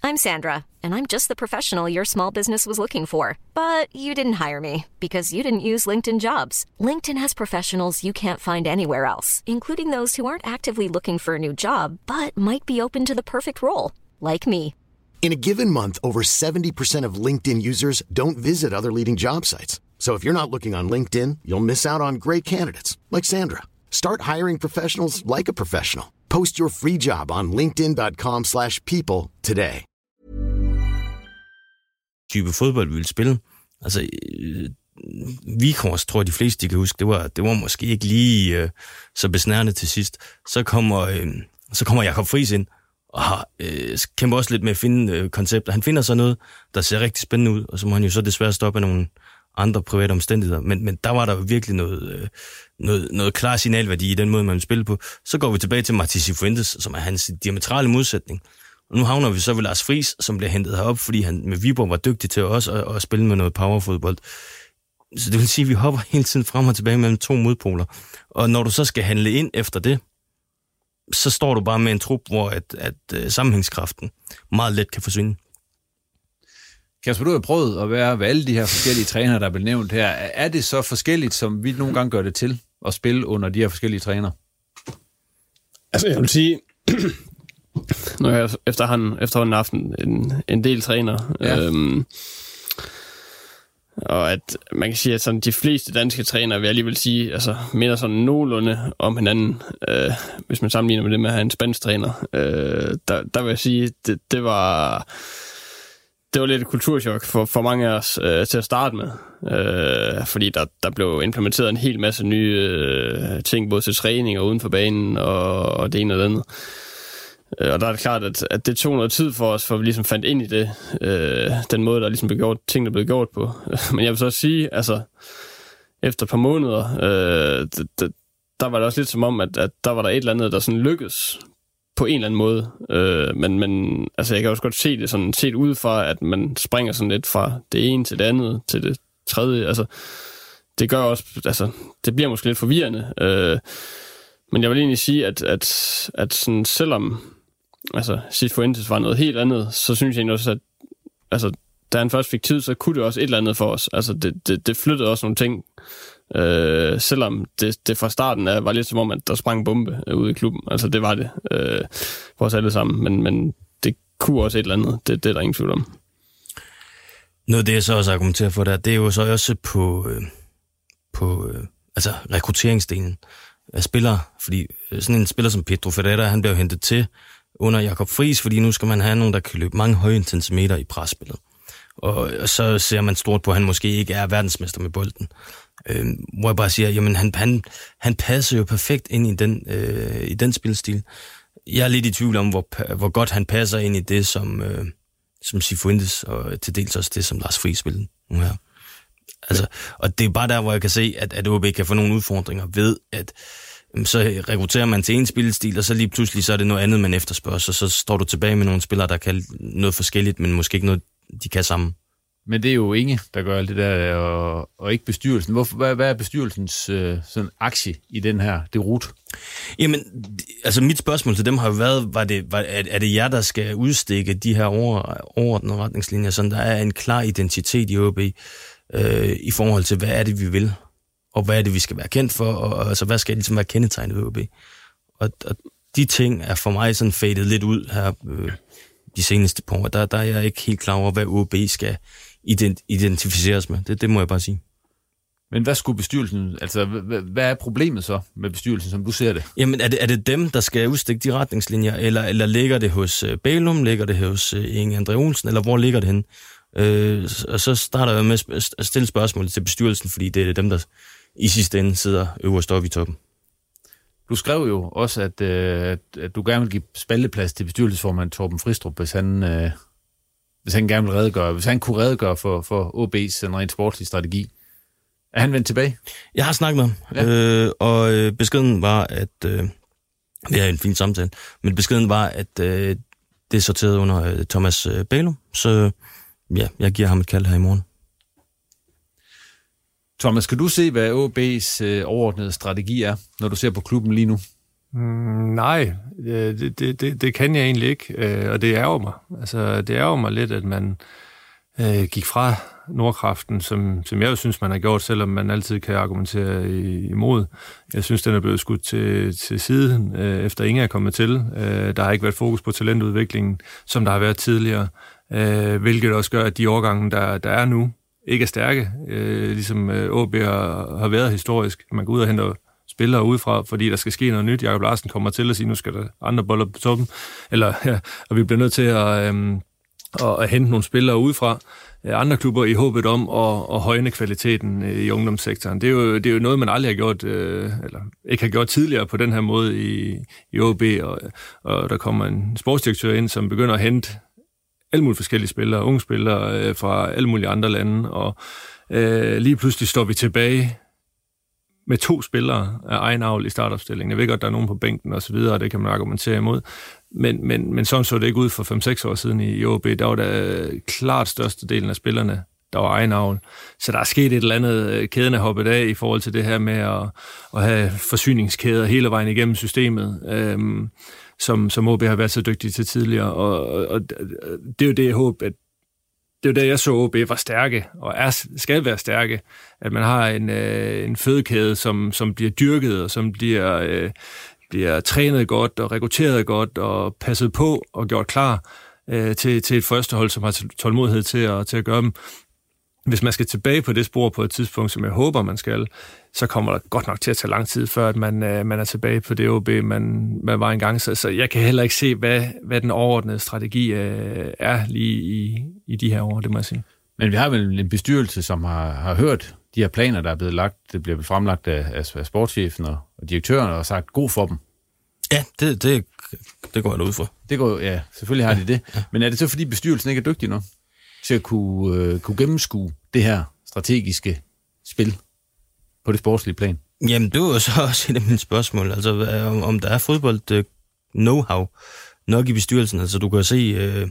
I'm Sandra, and I'm just the professional your small business was looking for. But you didn't hire me because you didn't use LinkedIn jobs. LinkedIn has professionals you can't find anywhere else, including those who aren't actively looking for a new job but might be open to the perfect role, like me. In a given month, over 70% of LinkedIn users don't visit other leading job sites. So if you're not looking on LinkedIn, you'll miss out on great candidates like Sandra. Start hiring professionals like a professional. Post your free job on linkedin.com/people today. type fodbold, vi ville spille. Altså, øh, Vikors, tror jeg, de fleste de kan huske, det var, det var måske ikke lige øh, så besnærende til sidst. Så kommer, øh, så kommer Jakob Friis ind, og har, øh, kæmper også lidt med at finde øh, koncepter. Han finder så noget, der ser rigtig spændende ud, og så må han jo så desværre stoppe af nogle andre private omstændigheder. Men, men der var der virkelig noget, øh, noget, noget klar signalværdi i den måde, man spillede spille på. Så går vi tilbage til Martins Fuentes, som er hans diametrale modsætning. Og nu havner vi så ved Lars Friis, som bliver hentet herop, fordi han med Viborg var dygtig til også at, at spille med noget powerfodbold. Så det vil sige, at vi hopper hele tiden frem og tilbage mellem to modpoler. Og når du så skal handle ind efter det, så står du bare med en trup, hvor at, at, at sammenhængskraften meget let kan forsvinde. Kasper, du har prøvet at være ved alle de her forskellige trænere, der er blevet nævnt her. Er det så forskelligt, som vi nogle gange gør det til, at spille under de her forskellige trænere? Altså, jeg vil sige, nu har jeg efterhånden, efterhånden haft en, en, en del træner, Ja. øhm, og at man kan sige, at sådan de fleste danske trænere, vil jeg alligevel sige, altså minder sådan nogenlunde om hinanden, øh, hvis man sammenligner med det med at have en spansk træner. Øh, der, der vil jeg sige, det, det var det var lidt et kulturschok for, for mange af os øh, til at starte med. Øh, fordi der, der blev implementeret en hel masse nye øh, ting, både til træning og uden for banen, og, og det ene og det andet. Øh, og der er det klart, at, at det tog noget tid for os, for vi ligesom fandt ind i det, øh, den måde, der ligesom blev gjort, ting, der blev gjort på. Men jeg vil så også sige, altså, efter et par måneder, øh, det, det, der var det også lidt som om, at, at der var der et eller andet, der sådan lykkedes på en eller anden måde. Øh, men, men altså, jeg kan også godt se det sådan set udefra, at man springer sådan lidt fra det ene til det andet, til det tredje. Altså, det gør også, altså, det bliver måske lidt forvirrende. Øh, men jeg vil egentlig sige, at, at, at sådan, selvom altså, Cifuentes var noget helt andet, så synes jeg egentlig også, at altså, da han først fik tid, så kunne det også et eller andet for os. Altså, det, det, det flyttede også nogle ting, øh, selvom det, det fra starten af var lidt som om, at der sprang bombe øh, ude i klubben. Altså, det var det øh, for os alle sammen, men, men det kunne også et eller andet. Det, det er der ingen tvivl om. Noget af det, jeg så også argumenterer for der, det er jo så også på, øh, på øh, altså rekrutteringsdelen af spillere. Fordi øh, sådan en spiller som Pedro Ferreira, han bliver jo hentet til under Jakob Friis, fordi nu skal man have nogen, der kan løbe mange høje intensimeter i presspillet. Og, og så ser man stort på, at han måske ikke er verdensmester med bolden. Øh, hvor jeg bare siger, jamen han, han, han passer jo perfekt ind i den, øh, i den spilstil. Jeg er lidt i tvivl om, hvor, hvor godt han passer ind i det, som, øh, som Sifuentes, og til dels også det, som Lars Friis spillede nu her. Altså, og det er bare der, hvor jeg kan se, at, at OB kan få nogle udfordringer ved, at mm, så rekrutterer man til en spillestil, og så lige pludselig så er det noget andet, man efterspørger, så, så står du tilbage med nogle spillere, der kan noget forskelligt, men måske ikke noget, de kan sammen. Men det er jo Inge, der gør alt det der, og, og ikke bestyrelsen. Hvorfor, hvad, hvad er bestyrelsens øh, sådan aktie i den her, det rut? Jamen, altså mit spørgsmål til dem har jo været, var det, var, er, er det jer, der skal udstikke de her over, overordnede retningslinjer, så der er en klar identitet i OB øh, i forhold til, hvad er det, vi vil, og hvad er det, vi skal være kendt for, og, og altså, hvad skal ligesom være kendetegnet ved OB? Og, og de ting er for mig sådan fadet lidt ud her øh, de seneste par år. Der, der er jeg ikke helt klar over, hvad OB skal ident- identificeres med. Det, det må jeg bare sige. Men hvad skulle bestyrelsen, altså hvad er problemet så med bestyrelsen, som du ser det? Jamen er det, er det dem, der skal udstikke de retningslinjer, eller, eller ligger det hos uh, Bælum, ligger det hos uh, Inge André Olsen, eller hvor ligger det hen? Uh, og så starter jeg med at stille spørgsmål til bestyrelsen, fordi det er dem, der i sidste ende sidder øverst oppe i toppen. Du skrev jo også, at, at, at du gerne vil give spalteplads til bestyrelsesformand Torben Fristrup, hvis han, uh, hvis han gerne vil redegøre, hvis han kunne redegøre for, for OB's en rent sportslig strategi. Er han vendt tilbage? Jeg har snakket med ham, ja. øh, og øh, beskeden var, at... Øh, det er en fin samtale, men beskeden var, at øh, det er sorteret under øh, Thomas øh, Bælum, så ja, jeg giver ham et kald her i morgen. Thomas, kan du se, hvad OB's øh, overordnede strategi er, når du ser på klubben lige nu? Mm, nej, øh, det, det, det, det kan jeg egentlig ikke, øh, og det ærger mig. Altså, det ærger mig lidt, at man øh, gik fra Nordkraften, som, som jeg jo synes, man har gjort, selvom man altid kan argumentere imod. Jeg synes, den er blevet skudt til, til siden, øh, efter Inge er kommet til. Øh, der har ikke været fokus på talentudviklingen, som der har været tidligere, øh, hvilket også gør, at de årgange, der, der er nu, ikke er stærke, øh, ligesom øh, har, har været historisk. Man går ud og henter spillere udefra, fordi der skal ske noget nyt. Jakob Larsen kommer til at sige, nu skal der andre boller på toppen, eller, ja, og vi bliver nødt til at, øhm, at, at hente nogle spillere udefra øh, andre klubber i håbet om at, at højne kvaliteten øh, i ungdomssektoren. Det er jo, det er jo noget, man aldrig har gjort, øh, eller ikke har gjort tidligere på den her måde i, i OB, og, og der kommer en sportsdirektør ind, som begynder at hente alle mulige forskellige spillere, unge spillere øh, fra alle mulige andre lande, og øh, lige pludselig står vi tilbage med to spillere af egen avl i startopstillingen. Jeg ved godt, der er nogen på bænken og så videre, og det kan man argumentere imod. Men, men, men sådan så det ikke ud for 5-6 år siden i OB. Der var der øh, klart størstedelen af spillerne, der var egen avl. Så der er sket et eller andet, øh, kæden er hoppet af i forhold til det her med at, at have forsyningskæder hele vejen igennem systemet, øhm, som, som OB har været så dygtig til tidligere. Og, og, og det er jo det, jeg håber, at det er jo der, jeg så OB var stærke, og er, skal være stærke. At man har en, øh, en fødekæde, som, som bliver dyrket, og som bliver, øh, bliver trænet godt, og rekrutteret godt, og passet på, og gjort klar øh, til, til et førstehold, som har tålmodighed til at, til at gøre dem. Hvis man skal tilbage på det spor på et tidspunkt, som jeg håber, man skal, så kommer der godt nok til at tage lang tid, før at man, øh, man er tilbage på det OB, man, man var engang. Så, så jeg kan heller ikke se, hvad, hvad den overordnede strategi øh, er lige i, i de her år, det må jeg sige. Men vi har vel en bestyrelse, som har, har hørt de her planer, der er blevet lagt, det bliver fremlagt af, af sportschefen og, og direktøren, og sagt, god for dem. Ja, det, det, det går jeg da ud for. Det går, ja, selvfølgelig har de det. Ja. Men er det så, fordi bestyrelsen ikke er dygtig nok til at kunne, øh, kunne gennemskue det her strategiske spil? På det sportslige plan? Jamen, det var jo så også et af mine spørgsmål. Altså, om, om der er fodbold øh, know-how nok i bestyrelsen. Altså, du kan se, øh, uh,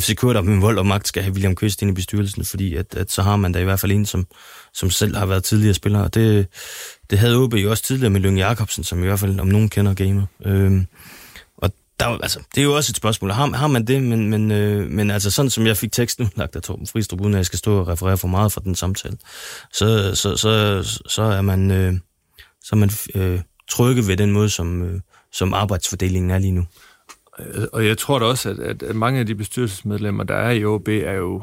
FCK, der med vold og magt, skal have William Kvist ind i bestyrelsen, fordi at, at så har man da i hvert fald en, som, som selv har været tidligere spiller. Og det, det havde OB jo også tidligere med Lønge Jacobsen, som i hvert fald, om nogen kender gamet. Uh, der, altså, det er jo også et spørgsmål. Har, har man det? Men, men, øh, men altså, sådan som jeg fik teksten lagt af Torben Fristrup, uden at jeg skal stå og referere for meget fra den samtale, så, så, så, så er man, øh, så er man øh, trygge ved den måde, som, øh, som arbejdsfordelingen er lige nu. Øh, og jeg tror da også, at, at mange af de bestyrelsesmedlemmer, der er i OB, er jo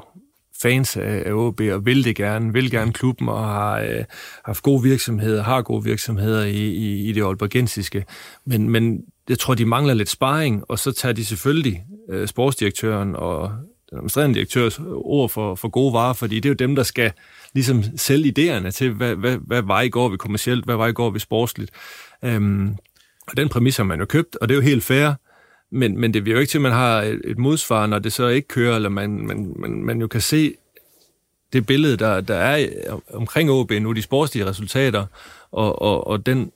fans af, af OB og vil det gerne, vil gerne klubben og har øh, haft gode virksomheder, har gode virksomheder i, i, i det olbergensiske. Men, men jeg tror, de mangler lidt sparring, og så tager de selvfølgelig øh, sportsdirektøren og den administrerende direktørs ord for, for gode varer, fordi det er jo dem, der skal ligesom sælge idéerne til, hvad, hvad, hvad vej går vi kommercielt, hvad vej går vi sportsligt. Øhm, og den præmis har man jo købt, og det er jo helt fair, men, men det bliver jo ikke til, at man har et, et modsvar, når det så ikke kører, eller man, man, man, man jo kan se det billede, der, der er omkring OB nu, de sportslige resultater, og, og, og den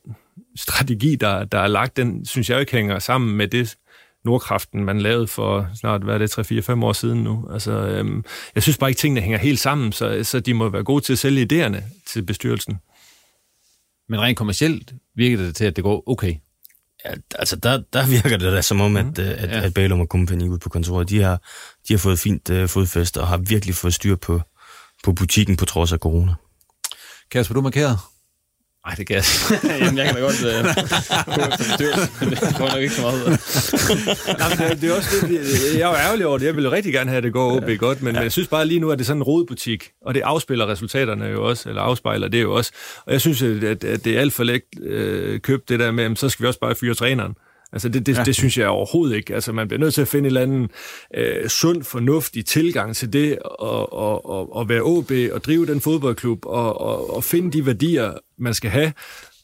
strategi, der, der er lagt, den synes jeg ikke hænger sammen med det, Nordkraften, man lavede for snart, hvad er det, 3-4-5 år siden nu. Altså, øhm, jeg synes bare ikke, tingene hænger helt sammen, så, så de må være gode til at sælge idéerne til bestyrelsen. Men rent kommercielt virker det til, at det går okay. Ja, altså der, der virker det da som om, at, mm. at, ja. at Bælum og Company ude på kontoret, de har, de har fået fint uh, fodfæste og har virkelig fået styr på, på butikken på trods af corona. Kasper, du markeret? Nej, det kan jeg Jamen, jeg kan da godt uh, gå efter bestyrelsen, men det går nok ikke så meget. Jamen, det, det er også det, jeg er jo ærgerlig over det. Jeg vil rigtig gerne have, at det går OB ja. godt, men ja. jeg synes bare lige nu, at det er sådan en rodbutik, og det afspiller resultaterne jo også, eller afspejler det jo også. Og jeg synes, at, at det er alt for lægt øh, købt det der med, så skal vi også bare fyre træneren. Altså det, det, ja. det synes jeg overhovedet ikke. Altså man bliver nødt til at finde en eller anden øh, sund, fornuftig tilgang til det, og, og, og, og være OB, og drive den fodboldklub, og, og, og finde de værdier, man skal have.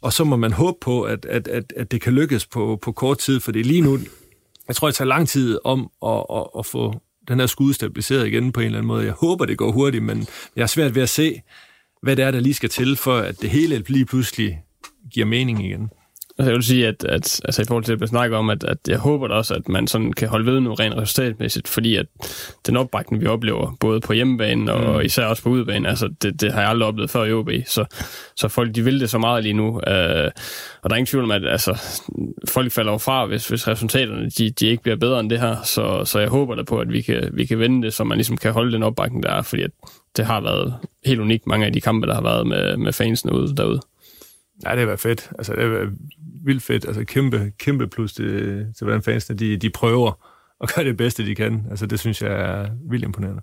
Og så må man håbe på, at, at, at, at det kan lykkes på, på kort tid, for det er lige nu, jeg tror, det tager lang tid om at, at, at få den her skud stabiliseret igen på en eller anden måde. Jeg håber, det går hurtigt, men jeg er svært ved at se, hvad det er, der lige skal til, for at det hele lige pludselig giver mening igen. Altså, jeg vil sige, at, at altså, i forhold til, at jeg snakker om, at, at jeg håber da også, at man sådan kan holde ved nu rent resultatmæssigt, fordi at den opbakning, vi oplever, både på hjemmebanen og mm. især også på udebanen, altså det, det har jeg aldrig oplevet før i OB, så, så folk de vil det så meget lige nu, øh, og der er ingen tvivl om, at altså, folk falder jo fra, hvis, hvis resultaterne de, de ikke bliver bedre end det her, så, så jeg håber da på, at vi kan, vi kan vende det, så man ligesom kan holde den opbakning, der er, fordi at det har været helt unikt, mange af de kampe, der har været med, med fansene ude derude. Ja, det har været fedt. Altså, det har været vildt fedt. Altså, kæmpe, kæmpe plus til, til hvordan fansene de, de prøver at gøre det bedste, de kan. Altså, det synes jeg er vildt imponerende.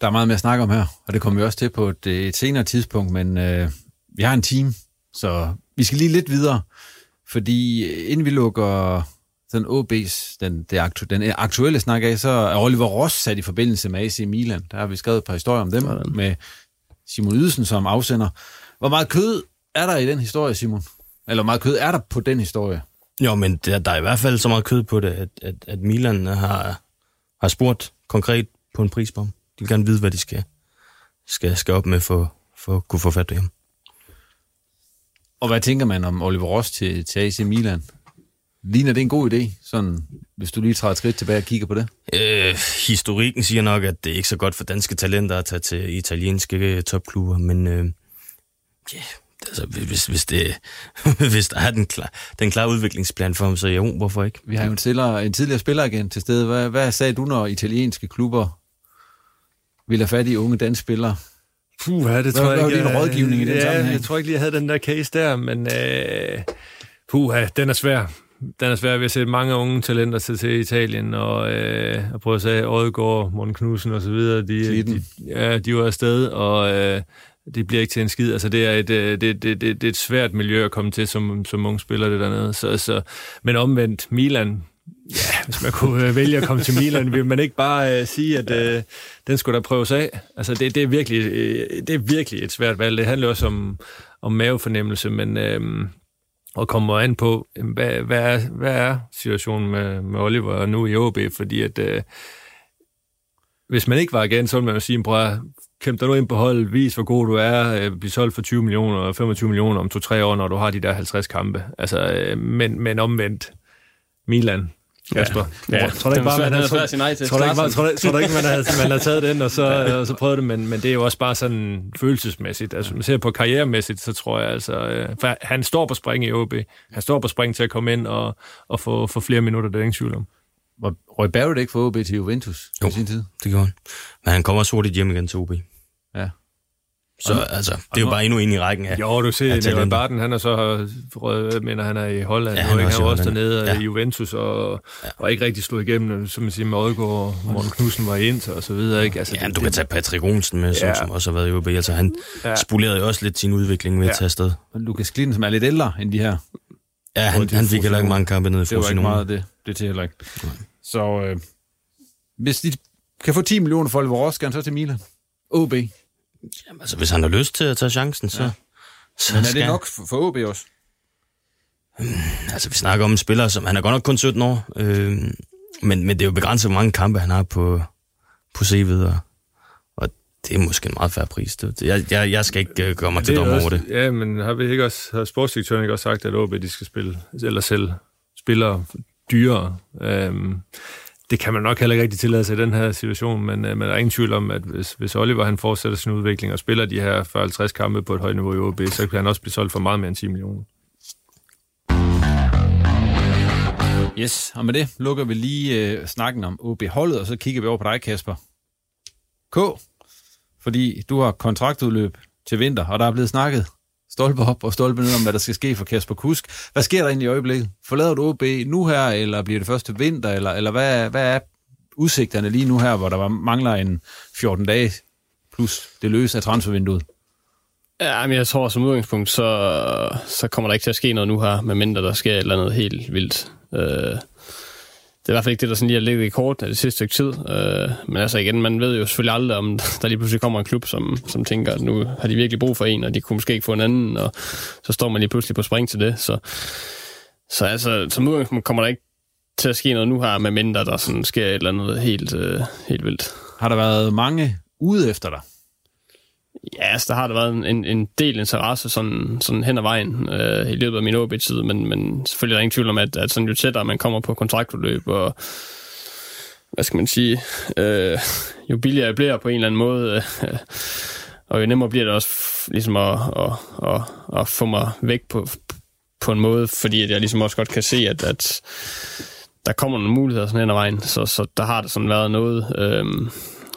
Der er meget mere at snakke om her, og det kommer vi også til på et, et senere tidspunkt, men øh, vi har en team, så vi skal lige lidt videre, fordi inden vi lukker den OB's, den, det aktu, den aktuelle snak af, så er Oliver Ross sat i forbindelse med AC Milan. Der har vi skrevet et par historier om dem, med Simon Ydelsen som afsender. Hvor meget kød er der i den historie, Simon? Eller hvor meget kød er der på den historie? Jo, men der, der er i hvert fald så meget kød på det, at, at, at Milan har, har spurgt konkret på en prisbom. De vil gerne vide, hvad de skal, skal, skal op med for, for at kunne få fat hjem. Og hvad tænker man om Oliver Ross til, til AC Milan? Ligner det en god idé, sådan, hvis du lige træder et skridt tilbage og kigger på det? Øh, historikken siger nok, at det er ikke så godt for danske talenter at tage til italienske topklubber, men øh, yeah, altså, hvis, hvis, det, hvis der er den klar, den klare udviklingsplan for ham, så jo, hvorfor ikke? Vi har jo en, tidligere, en tidligere spiller igen til stede. Hvad, hvad sagde du, når italienske klubber vil have fat i unge danske spillere? Puh, ja, det tror hvad, jeg ikke. Hvad din rådgivning i den ja, sammenhæng? jeg tror ikke lige, jeg havde den der case der, men øh, puh, ja, den er svær. Den er svær. Vi har set mange unge talenter til, til Italien, og, øh, og prøve at sige, Odegaard, Morten Knudsen og så videre, de, de, ja, de var afsted, og øh, det bliver ikke til en skid. Altså, det er et, det, det, det, det er et svært miljø at komme til som, som unge spiller det dernede. Så, så, men omvendt, Milan, ja, hvis man kunne øh, vælge at komme til Milan, vil man ikke bare uh, sige, at uh, den skulle der prøves af. Altså, det, det, er virkelig, uh, det er virkelig et svært valg. Det handler også om, om mavefornemmelse, men uh, og kommer an på, hvad, hvad, er, hvad er situationen med, med Oliver nu i OB, fordi at uh, hvis man ikke var agent, så ville man jo sige, prøv kæmpe dig nu ind på holdet, vis hvor god du er, øh, blive solgt for 20 millioner og 25 millioner om 2-3 år, når du har de der 50 kampe. Altså, øh, men, men omvendt, Milan, Kasper. Ja, ja. Tror du ikke bare, man havde, tror, ikke, tror, tror, tror ikke, man havde, man havde taget den, og så, og så prøvet det, men, men det er jo også bare sådan følelsesmæssigt. Altså, man ser på karrieremæssigt, så tror jeg altså, øh, for han står på spring i OB. Han står på spring til at komme ind og, og få, få flere minutter, det er ingen tvivl om. Var Røg Barrett ikke for OB til Juventus jo, i sin tid? det gjorde han. Men han kommer også hurtigt hjem igen til OB. Ja. Så og, altså, det er jo bare endnu en i rækken af Jo, du ser, Nicolai Barton, han er så, rød, mener han er i Holland, ja, han, han er også dernede ja. i Juventus, og, ja. og ikke rigtig slået igennem, som man siger, med Odgaard og Morten Knudsen var i Inter og så videre. Ikke? Altså, ja, det, du kan tage Patrick Olsen med, som, ja. som også har været i OB. Altså, han ja. spolerede jo også lidt sin udvikling ved ja. at tage afsted. Og Lukas Gliden, som er lidt ældre end de her. Ja, han, han fik heller ikke mange kampe nede i Det var ikke meget det, det til heller ikke. Så øh, hvis de kan få 10 millioner for Oliver Ross, så til Milan. OB. Jamen, altså, hvis han har lyst til at tage chancen, så... Ja. så Men er det nok for, OB også? Hmm, altså, vi snakker om en spiller, som... Han er godt nok kun 17 år, øh, men, men det er jo begrænset, hvor mange kampe han har på, på CV'et, og, og det er måske en meget færre pris. Det, jeg, jeg, jeg skal ikke uh, gøre mig til også, over det. Ja, men har vi ikke også, har sportsdirektøren ikke også sagt, at OB de skal spille, eller selv spiller dyrere? Øhm, det kan man nok heller ikke rigtig tillade sig i den her situation, men, øh, men der er ingen tvivl om, at hvis, hvis Oliver han fortsætter sin udvikling og spiller de her 40-50 kampe på et højt niveau i OB, så kan han også blive solgt for meget mere end 10 millioner. Yes, og med det lukker vi lige øh, snakken om OB-holdet, og så kigger vi over på dig, Kasper. K, fordi du har kontraktudløb til vinter, og der er blevet snakket stolpe op og stolpe ned om, hvad der skal ske for Kasper Kusk. Hvad sker der egentlig i øjeblikket? Forlader du OB nu her, eller bliver det første vinter, eller, eller hvad, hvad er udsigterne lige nu her, hvor der mangler en 14 dage plus det løse af transfervinduet? Ja, men jeg tror som udgangspunkt, så, så kommer der ikke til at ske noget nu her, medmindre der sker et eller andet helt vildt. Øh, det er i hvert fald ikke det, der sådan lige har ligget i kort af det sidste stykke tid. Øh, men altså igen, man ved jo selvfølgelig aldrig, om der lige pludselig kommer en klub, som, som tænker, at nu har de virkelig brug for en, og de kunne måske ikke få en anden, og så står man lige pludselig på spring til det. Så, så altså, som udgangspunkt kommer der ikke til at ske noget nu her, medmindre der sådan sker et eller andet helt, øh, helt vildt. Har der været mange ude efter dig? Ja, altså, der har der været en, en del interesse sådan, sådan hen ad vejen øh, i løbet af min OB-tid, men, men selvfølgelig er der ingen tvivl om, at, at sådan jo tættere man kommer på kontraktudløb, og hvad skal man sige, øh, jo billigere jeg bliver på en eller anden måde, øh, og jo nemmere bliver det også ligesom at, at, at, at få mig væk på, på en måde, fordi at jeg ligesom også godt kan se, at, at der kommer nogle muligheder sådan hen ad vejen, så, så der har det sådan været noget, øh,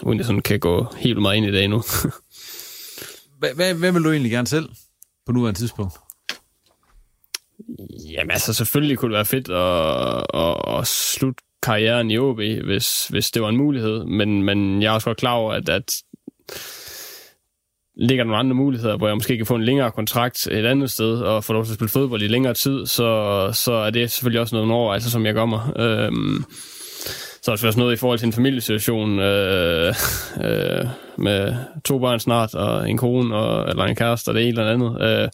uden jeg sådan kan gå helt meget ind i det endnu. Hvad, hvad, vil du egentlig gerne selv på nuværende tidspunkt? Jamen altså, selvfølgelig kunne det være fedt at, at, at slutte karrieren i OB, hvis, hvis det var en mulighed. Men, men jeg er også godt klar over, at, at ligger nogle andre muligheder, hvor jeg måske kan få en længere kontrakt et andet sted, og få lov til at spille fodbold i længere tid, så, så er det selvfølgelig også noget overvejelse, altså, som jeg gør mig. Øhm, så er det også noget i forhold til en familiesituation øh, øh, med to børn snart, og en kone, og, eller en kæreste, og det ene eller andet. Øh,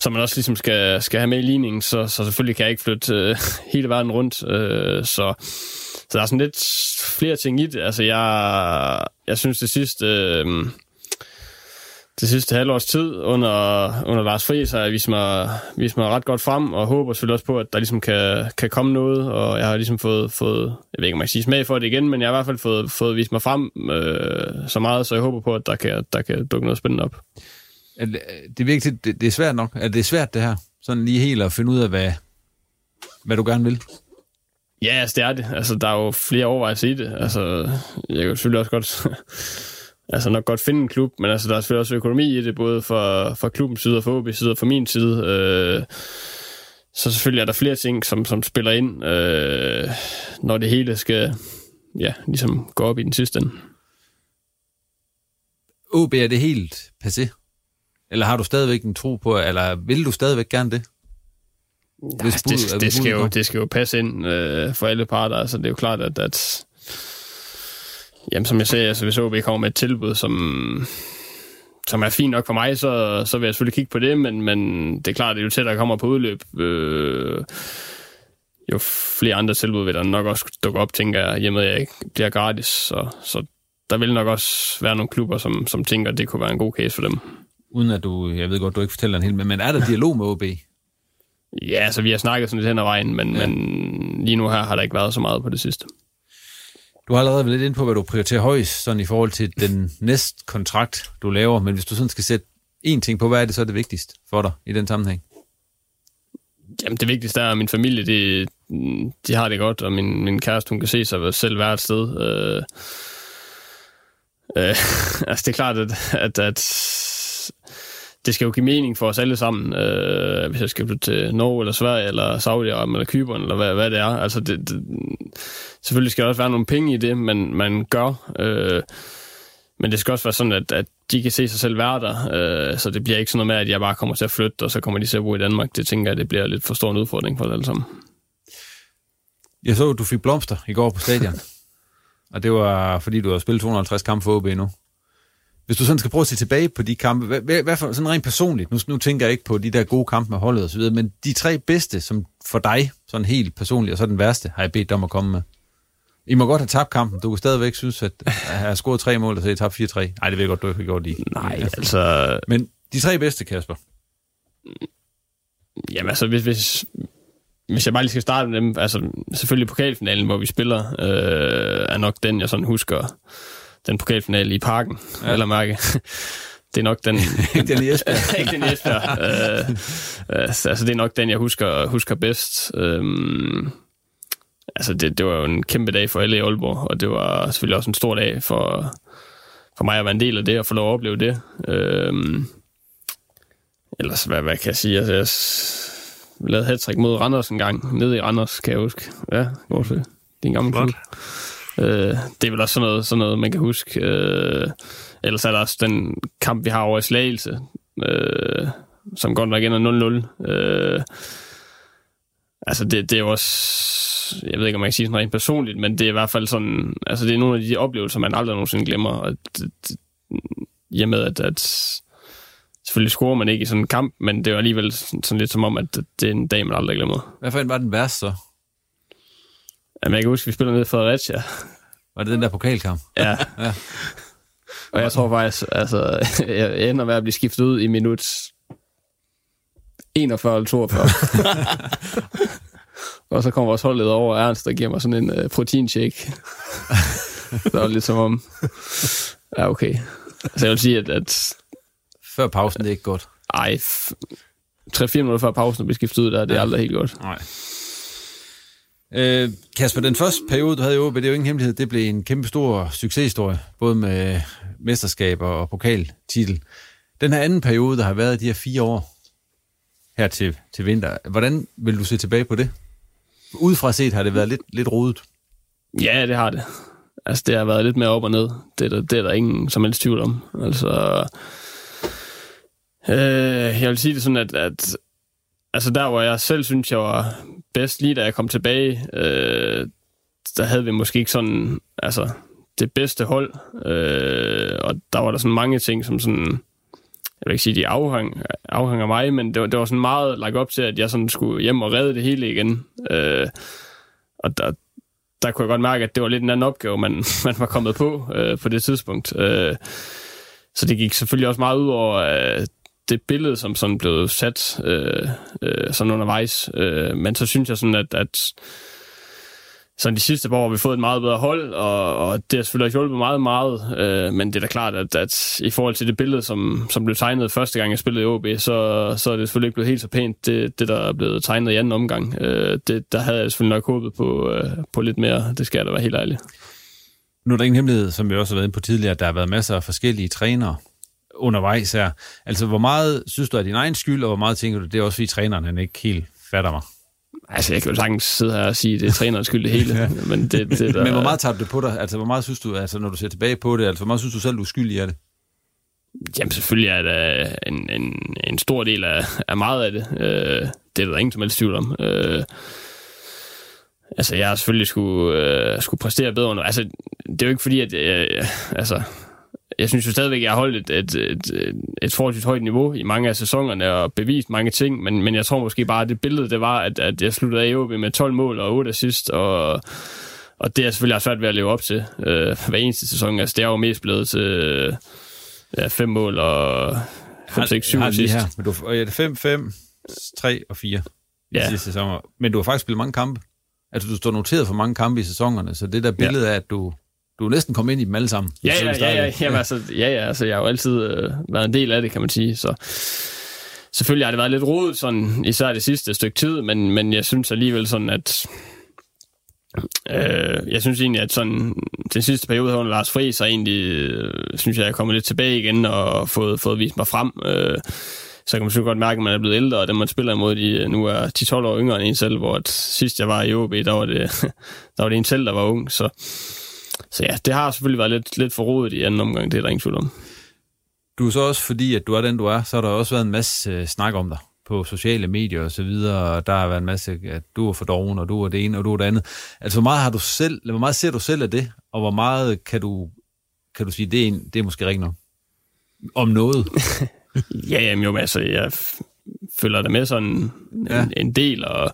som man også ligesom skal, skal have med i ligningen, så, så selvfølgelig kan jeg ikke flytte øh, hele verden rundt. Øh, så, så der er sådan lidt flere ting i det. Altså, jeg, jeg synes det sidste... Øh, det sidste halvårs tid under, under Lars Friis har jeg vist mig, vist mig ret godt frem, og håber selvfølgelig også på, at der ligesom kan, kan komme noget, og jeg har ligesom fået, fået, jeg ved ikke, om jeg kan sige smag for det igen, men jeg har i hvert fald fået, fået vist mig frem øh, så meget, så jeg håber på, at der kan, der kan dukke noget spændende op. Er det, virker til, det, det er svært nok. Er det svært, det her? Sådan lige helt at finde ud af, hvad, hvad du gerne vil? Ja, altså det er det. Altså, der er jo flere overvejelser i det. Altså, jeg kan selvfølgelig også godt altså nok godt finde en klub, men altså, der er selvfølgelig også økonomi i det, både fra, fra klubbens side og fra OB's side og fra min side. Øh, så selvfølgelig er der flere ting, som, som spiller ind, øh, når det hele skal ja, ligesom gå op i den sidste ende. OB, er det helt passé? Eller har du stadigvæk en tro på, eller vil du stadigvæk gerne det? Nej, det, det, det, skal jo, det skal jo passe ind øh, for alle parter. Altså, det er jo klart, at, at jamen, som jeg sagde, altså, hvis OB kommer med et tilbud, som, som er fint nok for mig, så, så vil jeg selvfølgelig kigge på det, men, men det er klart, det er jo tættere kommer på udløb. Øh, jo flere andre tilbud vil der nok også dukke op, tænker jeg, hjemme jeg ikke bliver gratis. Så, så der vil nok også være nogle klubber, som, som tænker, at det kunne være en god case for dem. Uden at du, jeg ved godt, du ikke fortæller en hel, men er der dialog med OB? Ja, så altså, vi har snakket sådan lidt hen ad vejen, men, ja. men lige nu her har der ikke været så meget på det sidste. Du har allerede været lidt ind på, hvad du prioriterer højst, sådan i forhold til den næste kontrakt, du laver, men hvis du sådan skal sætte én ting på, hvad er det så er det vigtigste for dig i den sammenhæng? Jamen, det vigtigste er, at min familie, de, de har det godt, og min, min kæreste, hun kan se sig selv være et sted. Øh, øh, altså, det er klart, at, at, at det skal jo give mening for os alle sammen, øh, hvis jeg skal flytte til Norge eller Sverige eller Saudi-Arabien eller Kyberen eller hvad, hvad det er. Altså det, det, selvfølgelig skal der også være nogle penge i det, man, man gør. Øh, men det skal også være sådan, at, at de kan se sig selv være der, øh, så det bliver ikke sådan noget med, at jeg bare kommer til at flytte, og så kommer de til at bo i Danmark. Det tænker jeg, det bliver lidt for stor en udfordring for os alle sammen. Jeg så, at du fik blomster i går på stadion. og det var, fordi du har spillet 250 kampe for OB nu. Hvis du sådan skal prøve at se tilbage på de kampe, hvad, hvad, hvad for, sådan rent personligt, nu, nu tænker jeg ikke på de der gode kampe med holdet osv., men de tre bedste, som for dig, sådan helt personligt, og så den værste, har jeg bedt dig om at komme med. I må godt have tabt kampen. Du kan stadigvæk synes, at jeg har scoret tre mål, og så I tabt 4-3. Nej, det ved jeg godt, du ikke har gjort lige. Nej, altså... Men de tre bedste, Kasper? Jamen altså, hvis, hvis, hvis jeg bare lige skal starte med dem, altså selvfølgelig pokalfinalen, hvor vi spiller, øh, er nok den, jeg sådan husker, den pokalfinale i parken, ja. eller mærke. Det er nok den... ikke den i Esbjerg. ikke den i Esbjerg. øh, øh, altså, det er nok den, jeg husker, husker bedst. Øh, altså, det, det var jo en kæmpe dag for alle i Aalborg, og det var selvfølgelig også en stor dag for, for mig at være en del af det, og få lov at opleve det. Øh, ellers, hvad, hvad kan jeg sige? Altså, jeg lavede hat mod Randers en gang, nede i Randers, kan jeg huske. Ja, det. Det er en gammel klub. Øh, det er vel også sådan noget, sådan noget man kan huske. Øh, ellers er der også den kamp, vi har over i Slagelse, øh, som godt nok ender 0-0. Øh, altså, det, det er jo også... Jeg ved ikke, om man kan sige sådan rent personligt, men det er i hvert fald sådan... Altså, det er nogle af de oplevelser, man aldrig nogensinde glemmer. Og det, det, i og med, at, at selvfølgelig scorer man ikke i sådan en kamp, men det er jo alligevel sådan lidt som om, at det er en dag, man aldrig glemmer. Hvad for en var den værste så? Jamen, jeg kan huske, vi spiller ned i Fredericia. Var det den der pokalkamp? Ja. ja. Og jeg tror faktisk, altså, jeg ender med at blive skiftet ud i minut 41 eller 42. og så kommer vores holdleder over Ernst, der giver mig sådan en uh, proteinshake. det var lidt som om, ja okay. Så jeg vil sige, at, at før pausen, det er ikke godt. Ej, 3-4 minutter før pausen, at blive skiftet ud der, det er aldrig helt godt. Nej. Øh, Kasper, den første periode, du havde i OB, det er jo ingen hemmelighed, det blev en kæmpe stor succeshistorie, både med mesterskaber og pokaltitel. Den her anden periode, der har været de her fire år her til, til vinter, hvordan vil du se tilbage på det? Udefra set har det været lidt, lidt rodet. Ja, det har det. Altså, det har været lidt mere op og ned. Det er der, det er der ingen som helst tvivl om. Altså, Øh, jeg vil sige det sådan, at, at altså der, hvor jeg selv synes, jeg var bedst, lige da jeg kom tilbage, øh, der havde vi måske ikke sådan, altså, det bedste hold, øh, og der var der sådan mange ting, som sådan, jeg vil ikke sige, de afhang, afhang af mig, men det var, det var sådan meget lagt op til, at jeg sådan skulle hjem og redde det hele igen. Øh, og der, der kunne jeg godt mærke, at det var lidt en anden opgave, man, man var kommet på øh, på det tidspunkt. Øh, så det gik selvfølgelig også meget ud over øh, det billede, som sådan blev sat øh, øh, sådan undervejs. Øh, men så synes jeg sådan, at, at sådan de sidste par år har vi fået et meget bedre hold, og, og det har selvfølgelig hjulpet meget, meget. Øh, men det er da klart, at, at i forhold til det billede, som, som blev tegnet første gang, jeg spillede i OB, så, så er det selvfølgelig ikke blevet helt så pænt, det, det der er blevet tegnet i anden omgang. Øh, det, der havde jeg selvfølgelig nok håbet på, øh, på lidt mere, det skal jeg da være helt ærlig. Nu er der ingen hemmelighed, som vi også har været inde på tidligere, at der har været masser af forskellige trænere undervejs her. Altså, hvor meget synes du er din egen skyld, og hvor meget tænker du, det er også fordi træneren han ikke helt fatter mig? Altså, jeg kan jo sagtens sidde her og sige, at det er trænerens skyld det hele. ja. men, det, det der... men hvor meget tager det på dig? Altså, hvor meget synes du, altså, når du ser tilbage på det, altså, hvor meget synes du selv, du er skyldig af det? Jamen, selvfølgelig er det en, en, en stor del af, af meget af det. Øh, det er der ingen som helst tvivl om. Øh, altså, jeg har selvfølgelig skulle, øh, skulle præstere bedre. Altså, det er jo ikke fordi, at... Øh, altså, jeg synes jo stadigvæk, at jeg har holdt et, et, et, et forholdsvis højt niveau i mange af sæsonerne og bevist mange ting, men, men jeg tror måske bare, at det billede, det var, at, at jeg sluttede af med 12 mål og 8 assist, og, og det er selvfølgelig svært ved at leve op til øh, hver eneste sæson. Altså, det er jo mest blevet til ja, 5 mål og 5, 6, 7 assist. Her, men du, det 5, 5, 3 og 4 i ja. sidste sæsoner. Men du har faktisk spillet mange kampe. Altså, du står noteret for mange kampe i sæsonerne, så det der billede ja. af, at du du er næsten kommet ind i dem alle sammen. Ja, ja, ja, ja, jamen, altså, ja, ja, altså, jeg har jo altid øh, været en del af det, kan man sige. Så selvfølgelig har det været lidt rodet, sådan, især det sidste stykke tid, men, men jeg synes alligevel sådan, at øh, jeg synes egentlig, at sådan, den sidste periode her under Lars Friis, så egentlig, øh, synes jeg, jeg er kommet lidt tilbage igen og fået, fået vist mig frem. Øh, så kan man selvfølgelig godt mærke, at man er blevet ældre, og dem man spiller imod, de nu er 10-12 år yngre end en selv, hvor at sidst jeg var i OB, der var det, der var det en selv, der var ung, så så ja, det har selvfølgelig været lidt, lidt forrodet i anden omgang, det er der ingen tvivl om. Du er så også, fordi at du er den, du er, så har der også været en masse øh, snak om dig på sociale medier og så videre, og der har været en masse, at du er for doven, og du er det ene, og du er det andet. Altså, hvor meget, har du selv, hvor meget ser du selv af det, og hvor meget kan du, kan du sige, det er, en, det er måske rigtigt nok? Om noget? ja, jamen jo, altså, jeg følger det med sådan en, ja. en del, og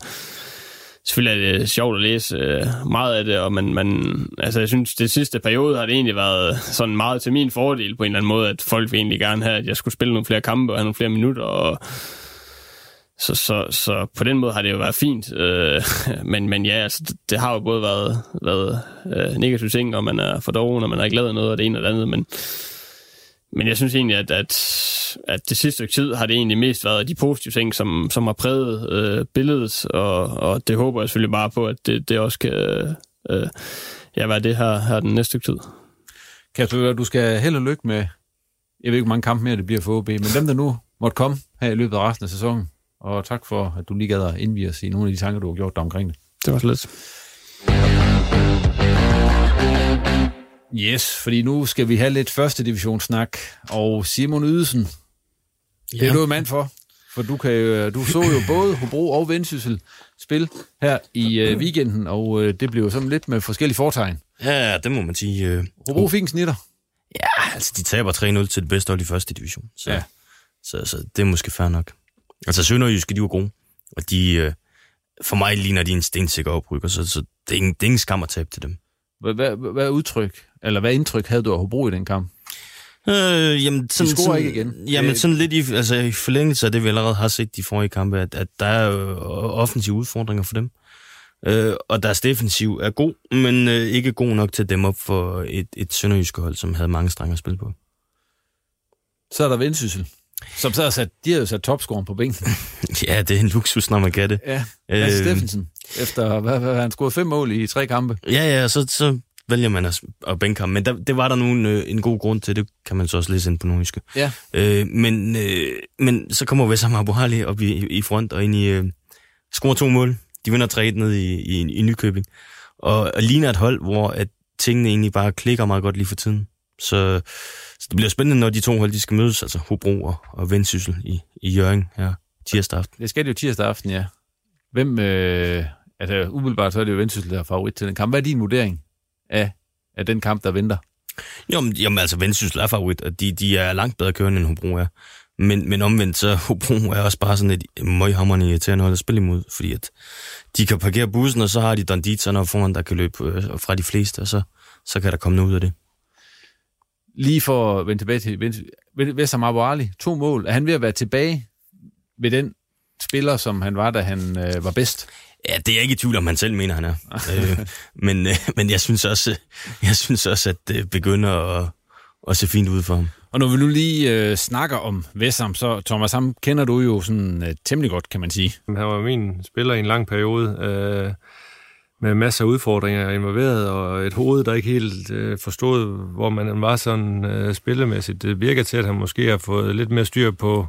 selvfølgelig er det sjovt at læse øh, meget af det, og man, man, altså jeg synes, det sidste periode har det egentlig været sådan meget til min fordel på en eller anden måde, at folk vil egentlig gerne have, at jeg skulle spille nogle flere kampe og have nogle flere minutter, og så, så, så på den måde har det jo været fint. Øh, men, men ja, altså, det, har jo både været, været øh, negative ting, og man er for doven, og man har ikke lavet noget af det ene og det andet, men, men jeg synes egentlig, at, at, at det sidste stykke tid har det egentlig mest været de positive ting, som, som har præget øh, billedet, og, og det håber jeg selvfølgelig bare på, at det, det også kan øh, ja, være det her, her den næste stykke tid. Kasper, du skal held og lykke med, jeg ved ikke, hvor mange kampe mere det bliver for OB, men dem, der nu måtte komme her i løbet af resten af sæsonen, og tak for, at du lige gad at indvige os i nogle af de tanker, du har gjort dig omkring det. Det var så lidt. Yes, fordi nu skal vi have lidt første divisionssnak, og Simon Ydelsen, ja. det er du mand for, for du, kan, du så jo både Hobro og Vendsyssel spil her i uh, weekenden, og uh, det blev jo sådan lidt med forskellige fortegn. Ja, det må man sige. Uh, Hobro fik en snitter. Ja, altså de taber 3-0 til det bedste hold i første division, så, ja. så, så det er måske fair nok. Altså Sønderjyske, de var gode, og de, øh, for mig ligner de en stensikker oprykker, så, så det, er ingen, det er ingen skam at tabe til dem. Hvad, hvad, hvad udtryk, eller hvad indtryk havde du af Hobro i den kamp? Øh, jamen, sådan, de scorer sådan, ikke igen. Jamen, sådan lidt i, altså, i forlængelse af det, vi allerede har set de forrige kampe, at, at der er øh, offensive udfordringer for dem. Øh, og deres defensiv er god, men øh, ikke god nok til at dæmme op for et, et sønderjyske hold, som havde mange strenge at spille på. Så er der Vendsyssel. Som så har sat, de har jo sat topscoren på bænken. ja, det er en luksus, når man kan det. Ja, Mads øh, Steffensen. Efter, hvad, hvad, han scoret fem mål i tre kampe. Ja, ja, så, så vælger man at, at bænke ham. Men der, det var der nu en, øh, en god grund til, det kan man så også læse ind på nordiske. Ja. Øh, men, øh, men så kommer Wessam Abu Ali op i, i front og ind i... Øh, scorer to mål. De vinder 3 ned i, i, i Nykøbing. Og, og ligner et hold, hvor at tingene egentlig bare klikker meget godt lige for tiden. Så, så det bliver spændende, når de to hold de skal mødes, altså Hobro og, og Vendsyssel i, i Jørgen her tirsdag aften. Det skal det jo tirsdag aften, ja. Hvem, øh, altså umiddelbart så er det jo Vendsyssel, der er favorit til den kamp. Hvad er din vurdering af, af den kamp, der venter? Jamen, jamen altså Vendsyssel er favorit, og de, de er langt bedre kørende, end Hobro er. Men, men omvendt, så Hobro er også bare sådan et møghammerende irriterende hold at spille imod, fordi at de kan parkere bussen, og så har de Donditserne foran, der kan løbe øh, fra de fleste, og så, så kan der komme noget ud af det. Lige for at vende tilbage til Vessam Abu Ali, to mål. Er han ved at være tilbage ved den spiller, som han var, da han øh, var bedst? Ja, det er jeg ikke i tvivl om, han selv mener, han er. øh, men, øh, men jeg synes også, jeg synes også at det begynder at, at se fint ud for ham. Og når vi nu lige øh, snakker om Vessam, så Thomas, ham kender du jo sådan øh, temmelig godt, kan man sige. Han var min spiller i en lang periode. Øh, med masser af udfordringer involveret, og et hoved, der ikke helt øh, forstod, hvor man var sådan øh, spillemæssigt. Det virker til, at han måske har fået lidt mere styr på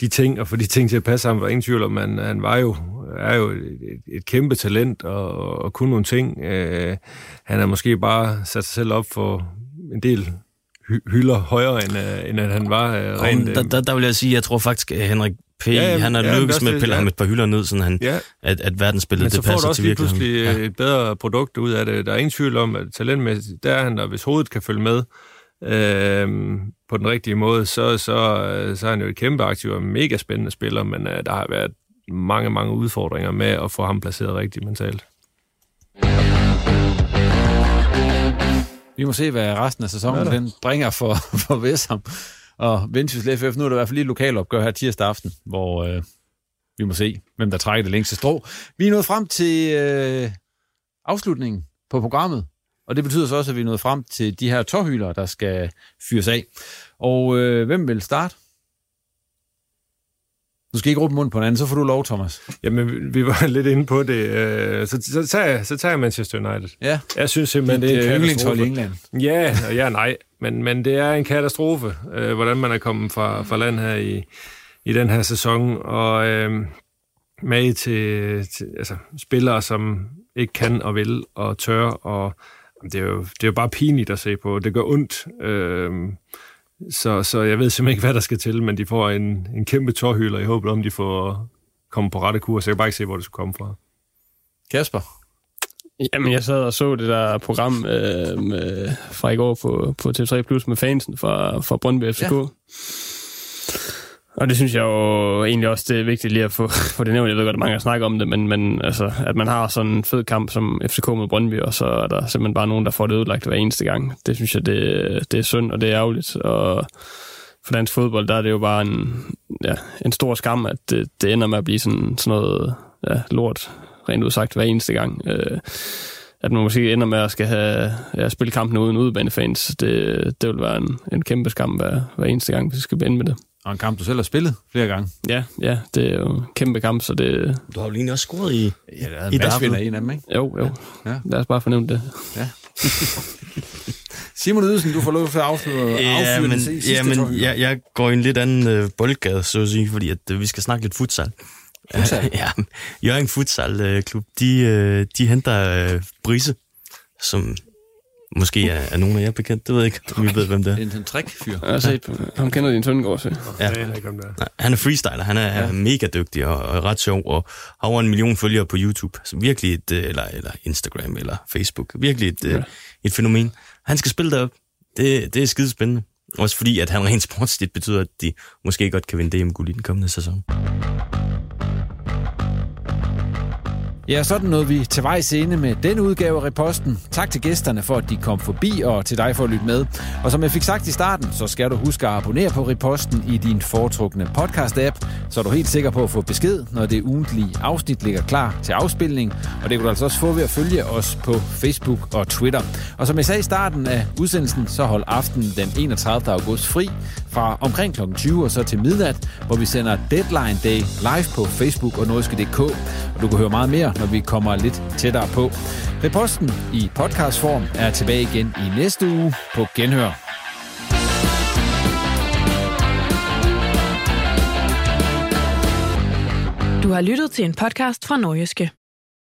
de ting, og for de ting til at passe ham, var ingen tvivl om, han, han var jo, er jo et, et kæmpe talent, og, og kunne nogle ting. Øh, han har måske bare sat sig selv op for en del hylder højere, end, øh, end at han var øh, rent... Der, der, der vil jeg sige, jeg tror faktisk, at Henrik P. Ja, han har ja, lykkes med at pille ja. ham et par hylder ned, sådan han, ja. at, at verdensbilledet det passer til virkeligheden. Men så får du også lige pludselig ja. et bedre produkt ud af det. Der er ingen tvivl om, at talentmæssigt, der er han der, hvis hovedet kan følge med øh, på den rigtige måde, så, så, så er han jo et kæmpe aktiv og mega spændende spiller, men øh, der har været mange, mange udfordringer med at få ham placeret rigtigt mentalt. Vi må se, hvad resten af sæsonen ja, den bringer for, for Vestham. Og Vendsyssel FF, nu er der i hvert fald lige et lokalopgør her tirsdag aften, hvor øh, vi må se, hvem der trækker det længste strå. Vi er nået frem til øh, afslutningen på programmet, og det betyder så også, at vi er nået frem til de her tårhyler, der skal fyres af. Og øh, hvem vil starte? Du skal ikke råbe munden på hinanden, så får du lov, Thomas. Jamen, vi var lidt inde på det. Øh, så, så, tager, jeg, så tager jeg Manchester United. Ja. Jeg synes simpelthen, det, det er en katastrofe. i England. Ja, og ja, nej. Men, men det er en katastrofe, øh, hvordan man er kommet fra, fra land her i, i den her sæson. Og øh, med til, til altså, spillere, som ikke kan og vil og tør. Og det er, jo, det er jo bare pinligt at se på. Det gør ondt. Øh, så, så jeg ved simpelthen ikke, hvad der skal til, men de får en, en kæmpe tårhylder i håbet om, de får komme på rette kurs. Jeg kan bare ikke se, hvor det skulle komme fra. Kasper? Jamen, jeg sad og så det der program øh, med, fra i går på, på TV3 Plus med fansen fra, fra Brøndby FCK. Ja. Og det synes jeg jo egentlig også, det er vigtigt lige at få, få det nævnt. Jeg ved godt, at mange har snakket om det, men, men altså, at man har sådan en fed kamp som FCK mod Brøndby, og så er der simpelthen bare nogen, der får det ødelagt hver eneste gang. Det synes jeg, det, det er synd, og det er ærgerligt. Og for dansk fodbold, der er det jo bare en, ja, en stor skam, at det, det ender med at blive sådan, sådan noget ja, lort, rent udsagt, hver eneste gang. Øh, at man måske ender med at skal have ja, spille kampen uden udebanefans, det, det vil være en, en kæmpe skam hver, hver eneste gang, hvis vi skal ende med det. Og en kamp, du selv har spillet flere gange. Ja, ja, det er jo en kæmpe kamp, så det... Du har jo lige også scoret i Ja, der er en masse vinder en af dem, ikke? Jo, jo. Ja. Lad os bare fornemme det. Ja. Simon Ydelsen, du får lov til at afslutte Ja, men, sidste ja, men jeg, jeg går i en lidt anden øh, boldgade, så at sige, fordi at, øh, vi skal snakke lidt futsal. Futsal? ja, Jørgen Futsal øh, Klub, de, øh, de henter øh, Brise, som måske er, er nogen af jer bekendt. Det ved jeg ikke, om I ved, hvem det er. En, en trick-fyr. Jeg har set, ham kender din Søndengård, så. Ja. Nej, han er freestyler, han er, ja. er mega dygtig og, og ret sjov, og har over en million følgere på YouTube. Så virkelig et, øh, eller, eller Instagram eller Facebook. Virkelig et, ja. Ja. et fænomen. Han skal spille derop. Det, det er skide spændende. Også fordi, at han rent sportsligt betyder, at de måske godt kan vinde DM-guld i den kommende sæson. Ja, sådan nåede vi til vejs ende med denne udgave af Reposten. Tak til gæsterne for, at de kom forbi, og til dig for at lytte med. Og som jeg fik sagt i starten, så skal du huske at abonnere på Reposten i din foretrukne podcast-app, så er du helt sikker på at få besked, når det ugentlige afsnit ligger klar til afspilning. Og det kan du altså også få ved at følge os på Facebook og Twitter. Og som jeg sagde i starten af udsendelsen, så hold aftenen den 31. august fri fra omkring kl. 20 og så til midnat, hvor vi sender Deadline Day live på Facebook og nordiske.dk. Og du kan høre meget mere, når vi kommer lidt tættere på. Reposten i podcastform er tilbage igen i næste uge på Genhør. Du har lyttet til en podcast fra Norgeske.